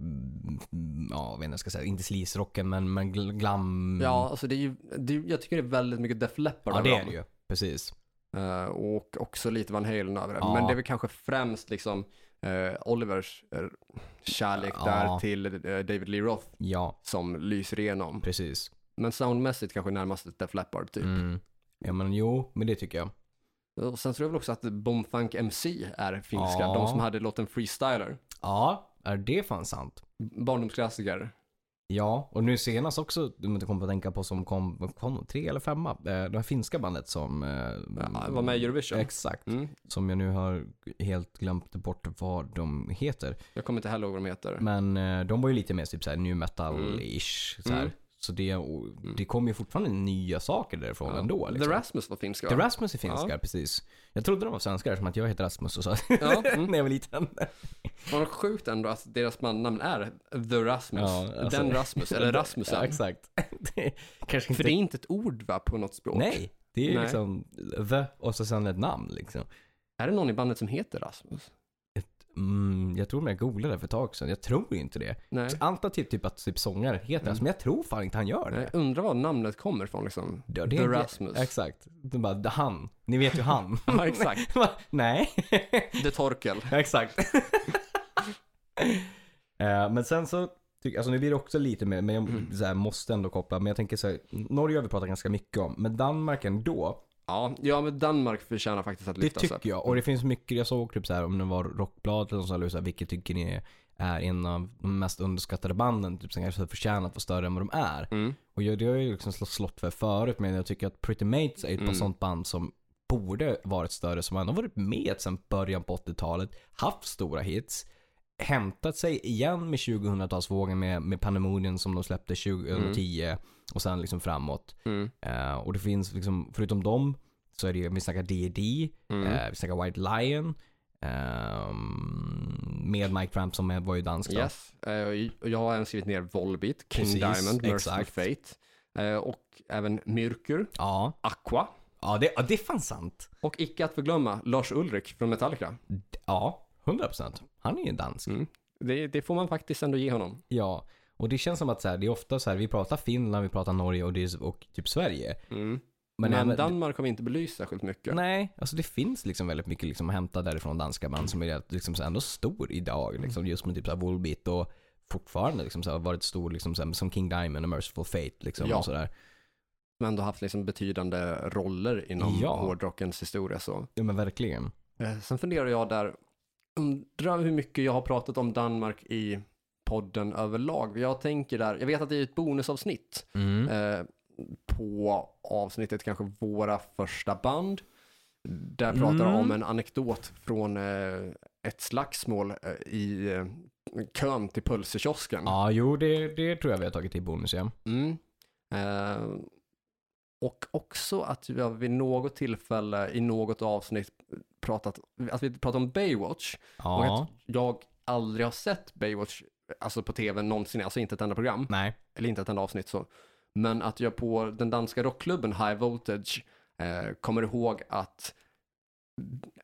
ja jag inte ska säga, inte sleaze-rocken men, men gl- glam. Ja, alltså det är ju, det, jag tycker det är väldigt mycket Def Leppard ja det är det ju. Precis. Eh, och också lite Van Halen över det. Ja. Men det är väl kanske främst liksom eh, Olivers eh, kärlek Ja. där till David Lee Roth Ja, som lyser igenom. precis. Men soundmässigt kanske närmast ett Def Leppard typ. Mm. Ja men jo, men det tycker jag. Och sen tror jag väl också att Bombfunk MC är finska. Ja. De som hade låten Freestyler. Ja, är det fan sant? Barndomsklassiker. Ja, och nu senast också, om jag kommer att tänka på som kom, kom tre eller femma, eh, det här finska bandet som... eh, Ja, var med i Eurovision. Exakt. Mm. Som jag nu har helt glömt bort vad de heter. Jag kommer inte heller ihåg vad de heter. Men eh, de var ju lite mer typ såhär new metal-ish. Så, här. Mm. Så det, och det kom ju fortfarande nya saker därifrån ändå. Liksom. The Rasmus var finska The? Rasmus är finskar, Ja. precis. Jag trodde de var svenskar som att jag heter Rasmus och så. Ja, mm. *laughs* när jag var liten. Vad sjukt ändå att deras bandnamn är The Rasmus. Ja, alltså- Den Rasmus, eller *laughs* Rasmusen. Ja, exakt. *laughs* det, kanske inte... För det är inte ett ord va, på något språk? Nej, det är Nej. liksom the och så sen ett namn liksom. Är det någon i bandet som heter Rasmus? Mm, jag tror jag googlade för ett tag sedan. Jag tror inte det. Nej. Antar typ, typ att typ sångare heter det, men jag tror fan inte han gör det. Jag undrar var namnet kommer ifrån liksom. Ja, det The Rasmus. Exakt. De bara, "Det- han. Ni vet ju han. *laughs* Ja, exakt. *laughs* Nej. The Torkel. exakt. *laughs* Eh, men sen så, tycker alltså nu blir det också lite mer, men jag Mm. här, måste ändå koppla. Men jag tänker så här, Norge har vi pratat ganska mycket om, men Danmark ändå. Ja, ja, men Danmark förtjänar faktiskt att Det lyftas tycker upp. jag. Och det finns mycket, jag såg typ så här om det var Rockbladet eller så, eller så vilket tycker ni är, är en av de mest underskattade banden, typ som kanske förtjänar att vara större än vad de är. Mm. Och jag, det har jag ju liksom slå- slått för förut, men jag tycker att Pretty Mates är ett Mm. par sånt band som borde varit större, som ändå varit med sedan början på 80-talet, haft stora hits, hämtat sig igen med 2000-talsvågen med, med Pandemonium som de släppte 2010 och sen liksom framåt. Mm. Eh, och det finns liksom, förutom dem, så är det vi snackar D&D Mm. eh, vi snackar White Lion, ehm, med Mike Tramp som var ju dansk då. Yes, och jag har även skrivit ner Volbeat, King Precis, Diamond, Merciful. Fate. Och även Myrkur, Ja, Aqua. ja det, ja, det är fan sant. Och icke att förglömma Lars Ulrik från Metallica. Ja, 100%. Han är ju dansk. Mm. Det, det får man faktiskt ändå ge honom. Ja, och det känns som att så här, det är ofta så här, vi pratar Finland, vi pratar Norge och, är, och typ Sverige. Mm. Men, Men, Danmark har vi inte belyst särskilt mycket. Nej, alltså det finns liksom väldigt mycket liksom att hämta därifrån danska band som är liksom så ändå stor idag. Liksom, just med typ så här Volbeat och fortfarande liksom så här, varit stor liksom så här, som King Diamond och Merciful Fate liksom Ja. och sådär. Men ändå haft liksom betydande roller inom Ja. hårdrockens historia så. Ja men verkligen. Eh, Sen funderar jag där, undrar hur mycket jag har pratat om Danmark i podden överlag. Jag tänker där, jag vet att det är ett bonusavsnitt Mm. eh, på avsnittet kanske våra första band. Där pratar jag Mm. om en anekdot från eh, ett slagsmål eh, i eh, kön till pulserkiosken. Ja, jo det, det tror jag vi har tagit i bonus ja. Mm. Eh, och också att har vid något tillfälle i något avsnitt pratat, att vi pratat om Baywatch. Och Ja. att jag aldrig har sett Baywatch, alltså på tv någonsin, alltså inte ett enda program, Nej. eller inte ett enda avsnitt så. Men att jag på den danska rockklubben High Voltage eh, kommer ihåg att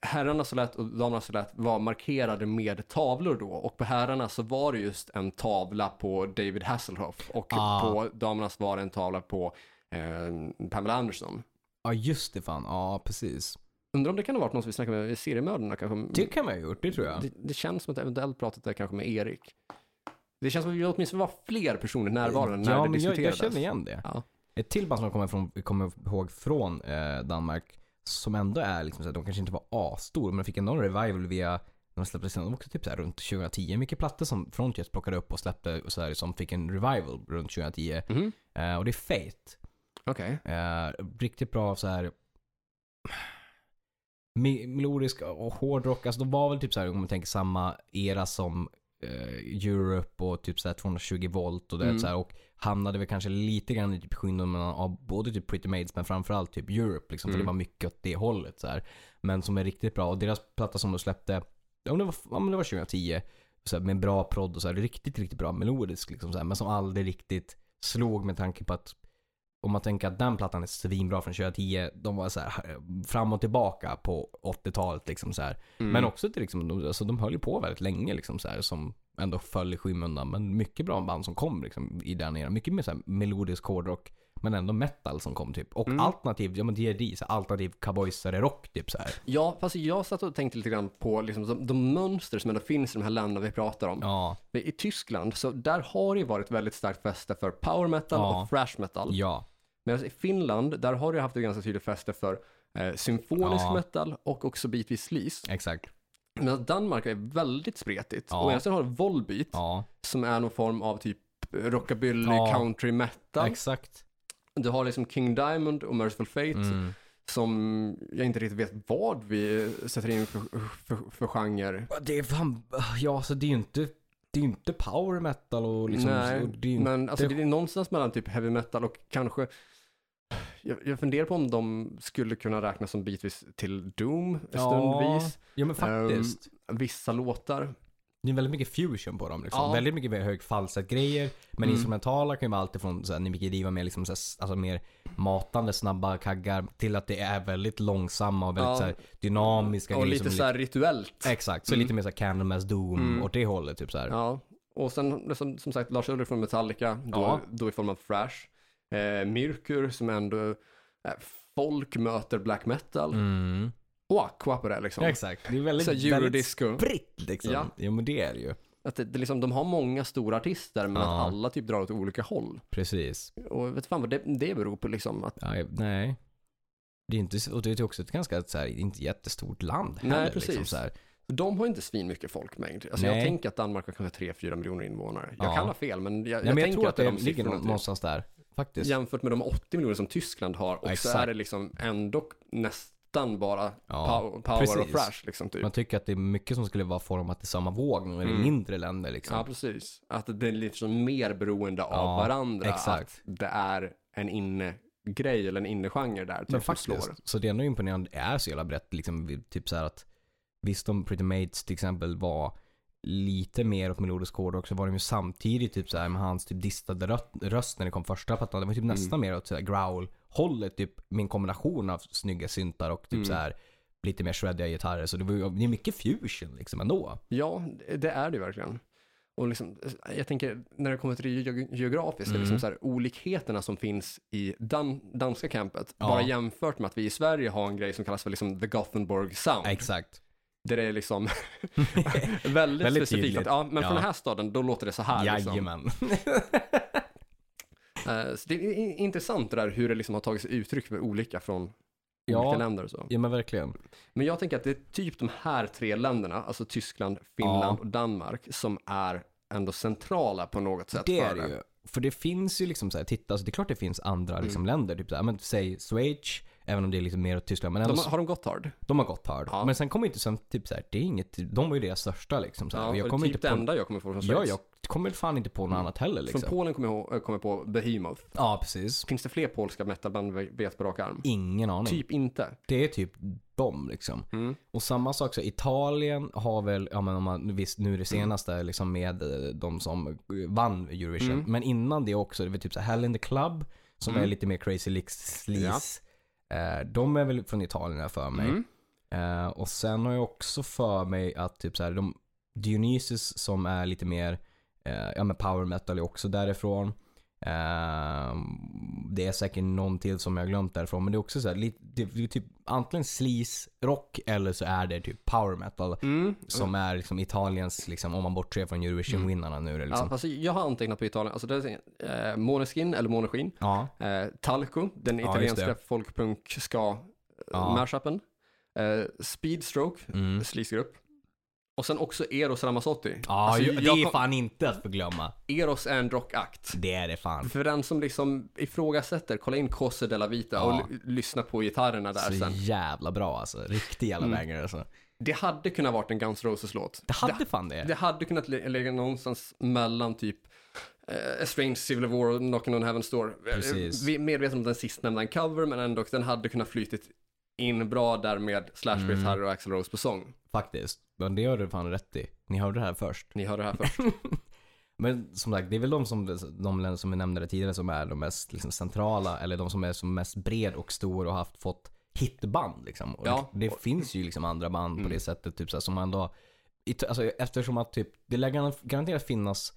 herrarnas toalett och damernas toalett var markerade med tavlor då och på herrarna så var det just en tavla på David Hasselhoff och Ah. på damernas var det en tavla på eh, Pamela Anderson. Ja, just det fan. Ja, precis. Undrar om det kan ha varit någon som vi snackade med seriemördarna kanske. Det kan man ha gjort, det tror jag. Det, det känns som att eventuellt pratat där kanske med Erik. Det känns som att vi åtminstone var fler personer närvarande när ja, det men jag, diskuterades. jag känner igen det. Ja. Ett till band som jag kommer, från, kommer ihåg från eh, Danmark, som ändå är liksom så här, de kanske inte var asstor, men de fick ändå en revival via, när de släppte sen, de också typ så här runt 2010. Mycket plattor som Frontiers plockade upp och släppte och så här, som fick en revival runt 2010. Mhm. Eh, och det är Fate. Okej. Eh, riktigt bra så här melodisk och hårdrock. Alltså de var väl typ så här om man tänker samma era som eh, Europe och typ så här 220 volt och det Mm. så här, och hamnade väl kanske lite grann i typ skynden av både typ Pretty Maids men framförallt typ Europe liksom. För Mm. det var mycket åt det hållet så här. Men som är riktigt bra och deras platta som de släppte, men det var, men det var 2010. Så här, med bra prodd och så här, riktigt, riktigt bra melodisk liksom så här, men som aldrig riktigt slog med tanke på att om man tänker att den plattan är svinbra från 2010, de var så här fram och tillbaka på 80-talet liksom så. Mm. Men också till liksom, de, alltså, de höll ju på väldigt länge liksom så här som ändå föll i skymundan. Men mycket bra band som kom liksom i den eran. Mycket mer så här melodisk hårdrock. Men ändå metal som kom typ. Och Mm. alternativ, ja men D&D, så här, alternativ cowboysare rock typ så här. Ja, fast jag satt och tänkte lite grann på liksom, de, de mönster som ändå finns i de här länderna vi pratar om. Ja, I Tyskland, så där har det ju varit väldigt starkt fäste för power metal Ja. och thrash metal. ja, Medan i Finland, där har det haft ett ganska tydligt fäste för eh, symfonisk Ja. metal och också bitvis sleaze. exakt. Medan Danmark är väldigt spretigt. Ja. Och egentligen har du Volbeat, Ja, som är någon form av typ rockabilly, Ja. country metal. exakt. Du har liksom King Diamond och Merciful Fate, Mm. som jag inte riktigt vet vad vi sätter in för, för, för genre. Det är fan, ja så det är ju inte, det är inte power metal och liksom, Nej, och det inte, Men alltså det är någonstans mellan typ heavy metal och kanske jag, jag funderar på om de skulle kunna räknas som bitvis till Doom stundvis. Ja men faktiskt. Vissa låtar. Det är väldigt mycket fusion på dem liksom. Ja. Väldigt mycket hög grejer Men Mm. instrumentala kan ju vara alltid från såhär, Nimicky Diva med liksom såhär, alltså mer matande, snabba kaggar till att det är väldigt långsamma och väldigt Ja. såhär, dynamiska Och grejer. lite som så är här rituellt. lite, Exakt, så Mm. lite mer såhär Candlemass Doom Mm. åt det hållet typ såhär. Ja. Och sen som, som sagt Lars Ulrich från Metallica, då, Ja. då i form av thrash. Eh, Mirkur som ändå eh, folk möter black metal. Mm. Och Aqua på det liksom. Exakt, det är väldigt, Så väldigt spritt liksom. Ja. Ja. men det är det ju. Att det, det liksom, de har många stora artister men Ja. att alla typ drar åt olika håll. Precis. Och vet fan vad det, det beror på liksom. Att, Ja, nej. Det är inte, och det är också ett ganska så här, inte jättestort land Nej, heller, precis. Liksom, så här. de har inte svin mycket folkmängd. Alltså jag Nej. tänker att Danmark har kanske 3-4 miljoner invånare. Jag Ja. kan ha fel men jag, Nej, jag men jag tror att att det de ligger typ. någonstans där. Faktiskt. Jämfört med de 80 miljoner som Tyskland har och så Exakt. är det liksom ändå nästan bara Ja, pow- power precis. och thrash liksom typ. Man tycker att det är mycket som skulle vara format i samma våg när det är Mm. mindre länder liksom. Ja, precis. Att det är liksom mer beroende av Ja, varandra. exakt. Att det är en inne-grej eller en innegenre där typ, Men som slår. faktiskt, så det är ändå imponerande. Det är så jävla brett liksom. Typ så här att visst om Pretty Mates till exempel var lite mer åt melodisk hårdrock så var de ju samtidigt typ så här med hans typ distade röst, när det kom första plattan. Det var typ Mm. nästan mer åt så här growl-hållet typ en kombination av snygga syntar och typ Mm. så här lite mer shreddiga gitarrer. Så det, var, det är mycket fusion liksom ändå. Ja, det är det verkligen. Och liksom, jag tänker, när det kommer till det ge- geografiska, Mm. liksom så här, olikheterna som finns i dan danska campet, Ja. bara jämfört med att vi i Sverige har en grej som kallas för liksom the Gothenburg sound. Exakt. Där det är liksom *laughs* väldigt, Väldigt specifikt. Att, ja, men Ja. från den här staden, då låter det så här. Liksom. Jajamän. *laughs* Eh, så det är intressant det där hur det liksom har tagit sig uttryck för olika från Ja. olika länder och så. ja men verkligen. Men jag tänker att det är typ de här tre länderna, alltså Tyskland, Finland Ja. och Danmark, som är ändå centrala på något sätt Det är det ju. För det finns ju liksom så här, titta, alltså det är klart det finns andra liksom Mm. länder, typ så här, men säg Schweiz, även om det är liksom mer åt Tyskland, men ändå, De, har- har de Gotthard? de har gått hard. Ja. Men sen kommer inte sen, typ så här, det är inget, de var ju deras största liksom så här. Ja, jag kommer typ inte det på, enda jag kommer få från Ja, Schweiz. jag kommer fan inte på något annat heller liksom. Från Polen kommer jag, kommer på Behemoth. Ja, precis. Finns det fler polska metalband vet på rak arm? Ingen aning. Typ inte. Det är typ dem liksom. Mm. Och samma sak så, Italien har väl, ja men om man, visst nu det senaste liksom med eh, de som vann Eurovision. Mm. Men innan det också, det var typ så här Hell in the Club, som Mm. är lite mer crazy licks sleaze. Eh, de är väl från Italien här för mig. Mm. Eh, och sen har jag också för mig att typ så här, de Dionysus som är lite mer, eh, ja men power metal är också därifrån. Eh, det är säkert någon till som jag har glömt därifrån. Men det är också så här, lite, det det är typ antingen sleaze rock eller så är det typ power metal. Mm. Som är liksom Italiens, liksom, om man bortser från Eurovision-vinnarna nu. är det Ja, Liksom. fast jag har antecknat på Italien. Alltså det är eh, Måneskin eller Måneskin. Ja. Eh, Talco, den Ja, italienska folkpunk ska Ja. mashupen. Eh, Speedstroke, Mm. sleazegrupp. Och sen också Eros Ramazzotti. Ja, Alltså, det är kom- fan inte att förglömma. Eros är en rockakt. Det är det fan. För den som liksom ifrågasätter, kolla in Cose della Vita Ja. och lyssna på gitarrerna där Så sen. jävla bra alltså. Riktig jävla Mm. banger alltså. Det hade kunnat varit en Guns Roses-låt. Det hade fan det. Det hade kunnat ligga någonstans mellan typ eh, A Strange Civil War och Knocking on Heaven's Door. Eh, Precis. Vi är medvetna om den sistnämnda en cover, men ändå den hade kunnat flytit in bra där med Slash Mm. Harry och Axl Rose på sång. Faktiskt. Men det har du fan rätt i. Ni hörde det här först. Ni hörde det här *laughs* först. Men som sagt, det är väl de som, de länder som vi nämnde tidigare som är de mest liksom, centrala, eller de som är som mest bred och stor och haft fått hitband liksom. Och Ja. det, det finns ju liksom andra band på Mm. det sättet, typ så här, som man då, alltså eftersom att typ, det lär garan- garanterat finnas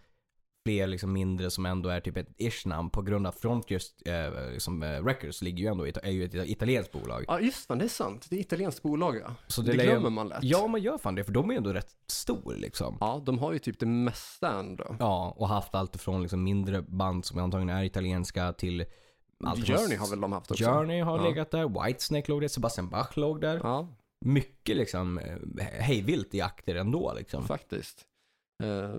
fler liksom mindre som ändå är typ ett ish-namn på grund av front just eh, liksom, eh, Records ligger ju ändå, är ju ett italienskt bolag. Ja, just fan, det är sant. Det är italienskt bolag, ja. Så Det, ju- glömmer man lätt. Ja, man gör fan det, för de är ju ändå rätt stor liksom. Ja, de har ju typ det mesta ändå. Ja, och haft allt ifrån liksom mindre band som antagligen är italienska till allt Journey har väl de haft också? Journey har Ja. legat där, Whitesnake låg där, Sebastian Bach låg där. Ja, Mycket liksom eh, hejvilt i akter ändå liksom. faktiskt. Eh,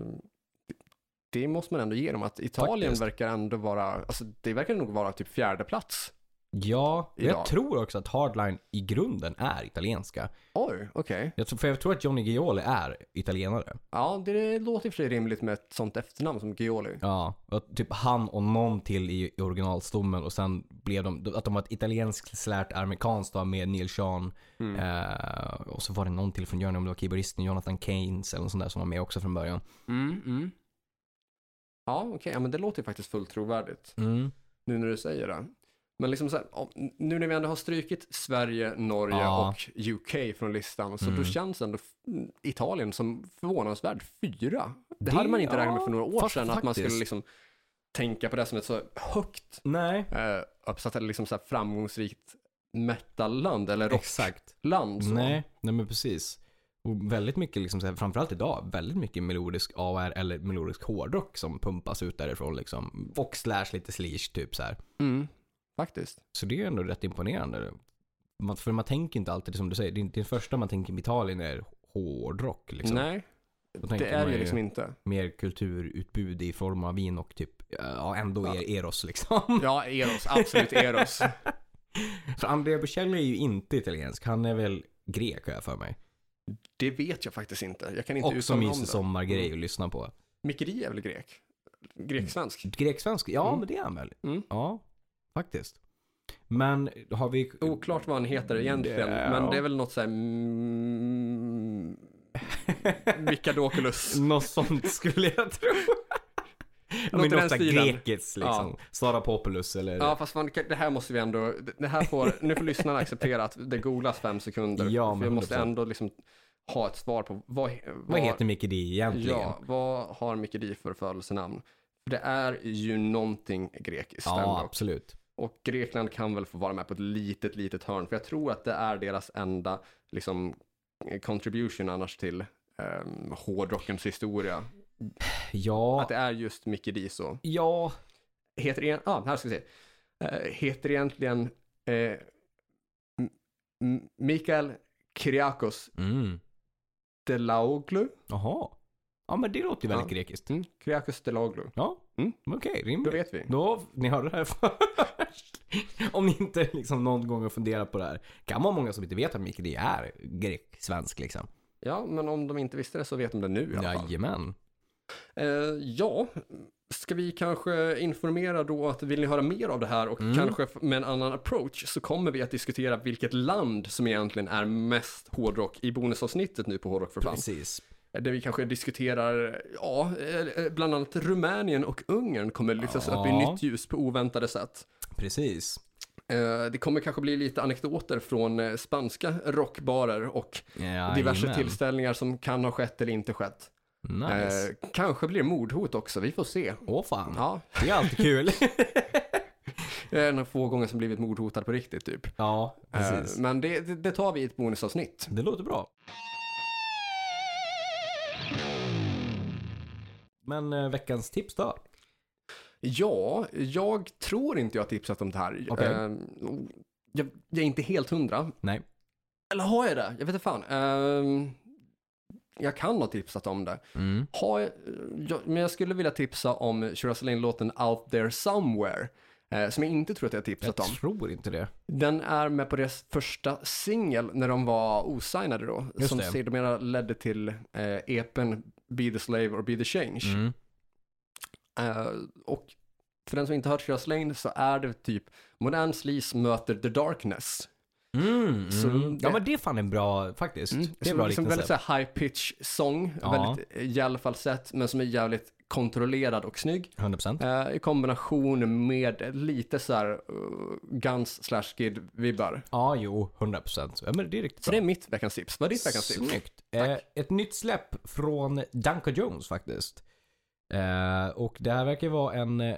det måste man ändå ge dem, att Italien Faktiskt. verkar ändå vara, alltså det verkar nog vara typ fjärde plats. Ja, men jag Idag. tror också att Hardline i grunden är italienska. Oj, okej. Jag tror, för jag tror att Johnny Gioli är italienare. Ja, det låter i och för sig rimligt med ett sånt efternamn som Gioli. Ja, och typ han och någon till i i originalstommen och sen blev de, att de var ett italienskt slärt amerikanskt då med Neil Sean. Mm. Eh, och så var det någon till från Journey, om det var keyboardisten Jonathan Keynes eller något sånt där som var med också från början. Mm, mm. Ja, okej, ja, men det låter ju faktiskt fullt trovärdigt. Mm. Nu när du säger det. Men liksom så här, nu när vi ändå har strykit Sverige, Norge Ja. och UK från listan, så Mm. då känns ändå f- Italien som förvånansvärt fyra. Det, Det- hade man inte räknat med för några år fast sedan, att man faktiskt. skulle liksom tänka på det som ett så högt Nej, eh, uppsatt, liksom så här framgångsrikt metalland eller rockland. Nej, nej men precis. Och väldigt mycket, liksom, så här, framförallt idag, väldigt mycket melodisk AR eller melodisk hårdrock som pumpas ut därifrån liksom. Och slash lite sleaze typ så här. Mm, faktiskt. Så det är ändå rätt imponerande. Man, för man tänker inte alltid, som du säger, det, det första man tänker på Italien är hårdrock liksom. Nej, det är ju liksom inte. mer kulturutbud i form av vin och typ, ja ändå Ja. er, Eros liksom. *laughs* Ja, Eros, absolut Eros. *laughs* för Andrea Bocelli är ju inte italiensk, han är väl grek har jag för mig. Det vet jag faktiskt inte. Jag kan inte Också mysig det. sommargrej Mm. att lyssna på. Micke Di är väl grek? Grek-svensk? Greksvensk? Ja, Mm. men det är han väl? Mm. Ja, faktiskt. Men har vi... Oklart vad han heter egentligen, Ja. men det är väl något såhär... Mm, Mikadokulus. *laughs* Något sånt skulle jag tro. Ja, *laughs* Något i den stilen. grekiskt liksom. Sara Populus eller... Ja, fast fan, det här måste vi ändå... Det här får, nu får lyssnarna acceptera att det googlas fem sekunder. Ja, för men vi måste 100%. ändå liksom ha ett svar på vad... Vad heter Mickey D egentligen? Ja, vad har Micke Di för födelsenamn? För det är ju någonting grekiskt ja absolut. Och Grekland kan väl få vara med på ett litet, litet hörn. För jag tror att det är deras enda liksom, contribution annars till um, hårdrockens historia. Ja, Att det är just Micke Di så. ja, Heter ah, här ska vi se. Eh, heter egentligen eh, M- M- Mikael Kyriakos mm. Delaoglu. Jaha. Ja men det låter ju väldigt Ja. grekiskt. Mm, Kyriakos Delaoglu. Ja, Mm. okej, Då rimligt. vet vi. Då, ni hörde det här först. *laughs* Om ni inte liksom någon gång har funderat på det här. Kan vara många som inte vet att Mickey D är grek-svensk liksom. Ja, men om de inte visste det så vet de det nu i alla fall. Jajamän. Eh, ja, ska vi kanske informera då att vill ni höra mer av det här och Mm. kanske med en annan approach så kommer vi att diskutera vilket land som egentligen är mest hårdrock i bonusavsnittet nu på Hårdrock för fan. Precis. Där vi kanske diskuterar, ja, eh, bland annat Rumänien och Ungern kommer lyftas upp i Ja. nytt ljus på oväntade sätt. Precis. Eh, Det kommer kanske bli lite anekdoter från eh, spanska rockbarer och diverse Jajamän. tillställningar som kan ha skett eller inte skett. Nice. Eh, kanske blir mordhot också, vi får se. Åh fan. Ja, Det är alltid kul. *laughs* det är en av få gånger som blivit mordhotad på riktigt typ. ja, Eh, precis. Men det, det, det tar vi i ett bonusavsnitt. Det låter bra. Men eh, veckans tips då? Ja, jag tror inte jag har tipsat om det här. Okej. Eh, jag, jag är inte helt hundra. Nej. Eller har jag det? Jag vet inte fan. Jag kan ha tipsat om det. Mm. Har jag, jag, men jag skulle vilja tipsa om Shura låten Out There Somewhere. Eh, som jag inte tror att jag har Jag tipsat om. tror inte det. Den är med på deras första singel när de var osignade då. Just som sedermera ledde till eh, epen Be the Slave or Be the Change. Mm. Eh, och för den som inte hört Shira Lane så är det typ modern sleaze möter The Darkness. Mm, Så mm. Ja det- men det är fan en bra, faktiskt. Mm. Det är som bra liksom liknelse. väldigt så high pitch sång, Ja. väldigt eh, gäll falsett men som är jävligt kontrollerad och snygg. 100%. Eh, I kombination med lite så här uh, Guns slash Skid vibbar. Ja, jo, 100%. Ja men det är riktigt Så bra. det är mitt veckans tips. Vad är ditt veckans tips? Snyggt. Eh, ett nytt släpp från Duncan Jones faktiskt. Eh, och det här verkar vara en, eh,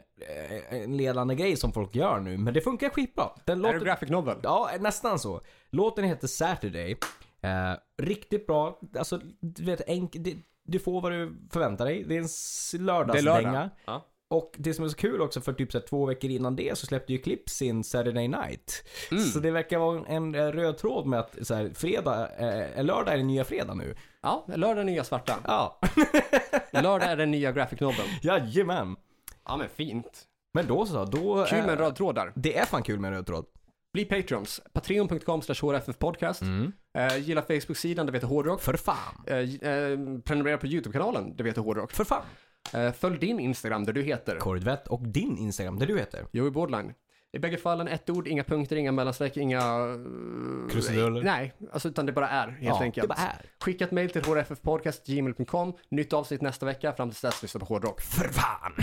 en ledande grej som folk gör nu, men det funkar skitbra. Den Är det låter, graphic novel? ja, nästan så. Låten heter Saturday. Eh, riktigt bra. Alltså, du vet, enk, du får vad du förväntar dig. Det är en lördagsdänga. Ja. Och det som är så kul också, för typ så här, två veckor innan det så släppte ju Clips sin Saturday Night. Mm. Så det verkar vara en, en röd tråd med att så här, fredag, eh, lördag är den nya fredag nu. Ja, lördag är nya svarta. Ja, *laughs* Lördag är den nya graphic noveln. jajamän. Ja men fint. Men då så, då... Kul med en röd tråd där. Det är fan kul med en röd tråd. Bli Patreons. Patreon.com slash hrffpodcast. Mm. Eh, gilla Facebook-sidan, det du hårdrock. För fan. Eh, eh, prenumerera på YouTube-kanalen, det vet du hårdrock. För fan. Eh, följ din Instagram där du heter Korvett och din Instagram, där du heter. Joey Bordline. I bägge fallen ett ord, inga punkter, inga mellanstreck, inga... eh, Krusiduller. Nej, alltså utan det bara är helt ja, enkelt. det bara är. Skicka ett mail till hrffpodcast.gmail.com. Nytt avsnitt nästa vecka. Fram till dess, lyssna på hårdrock. För fan.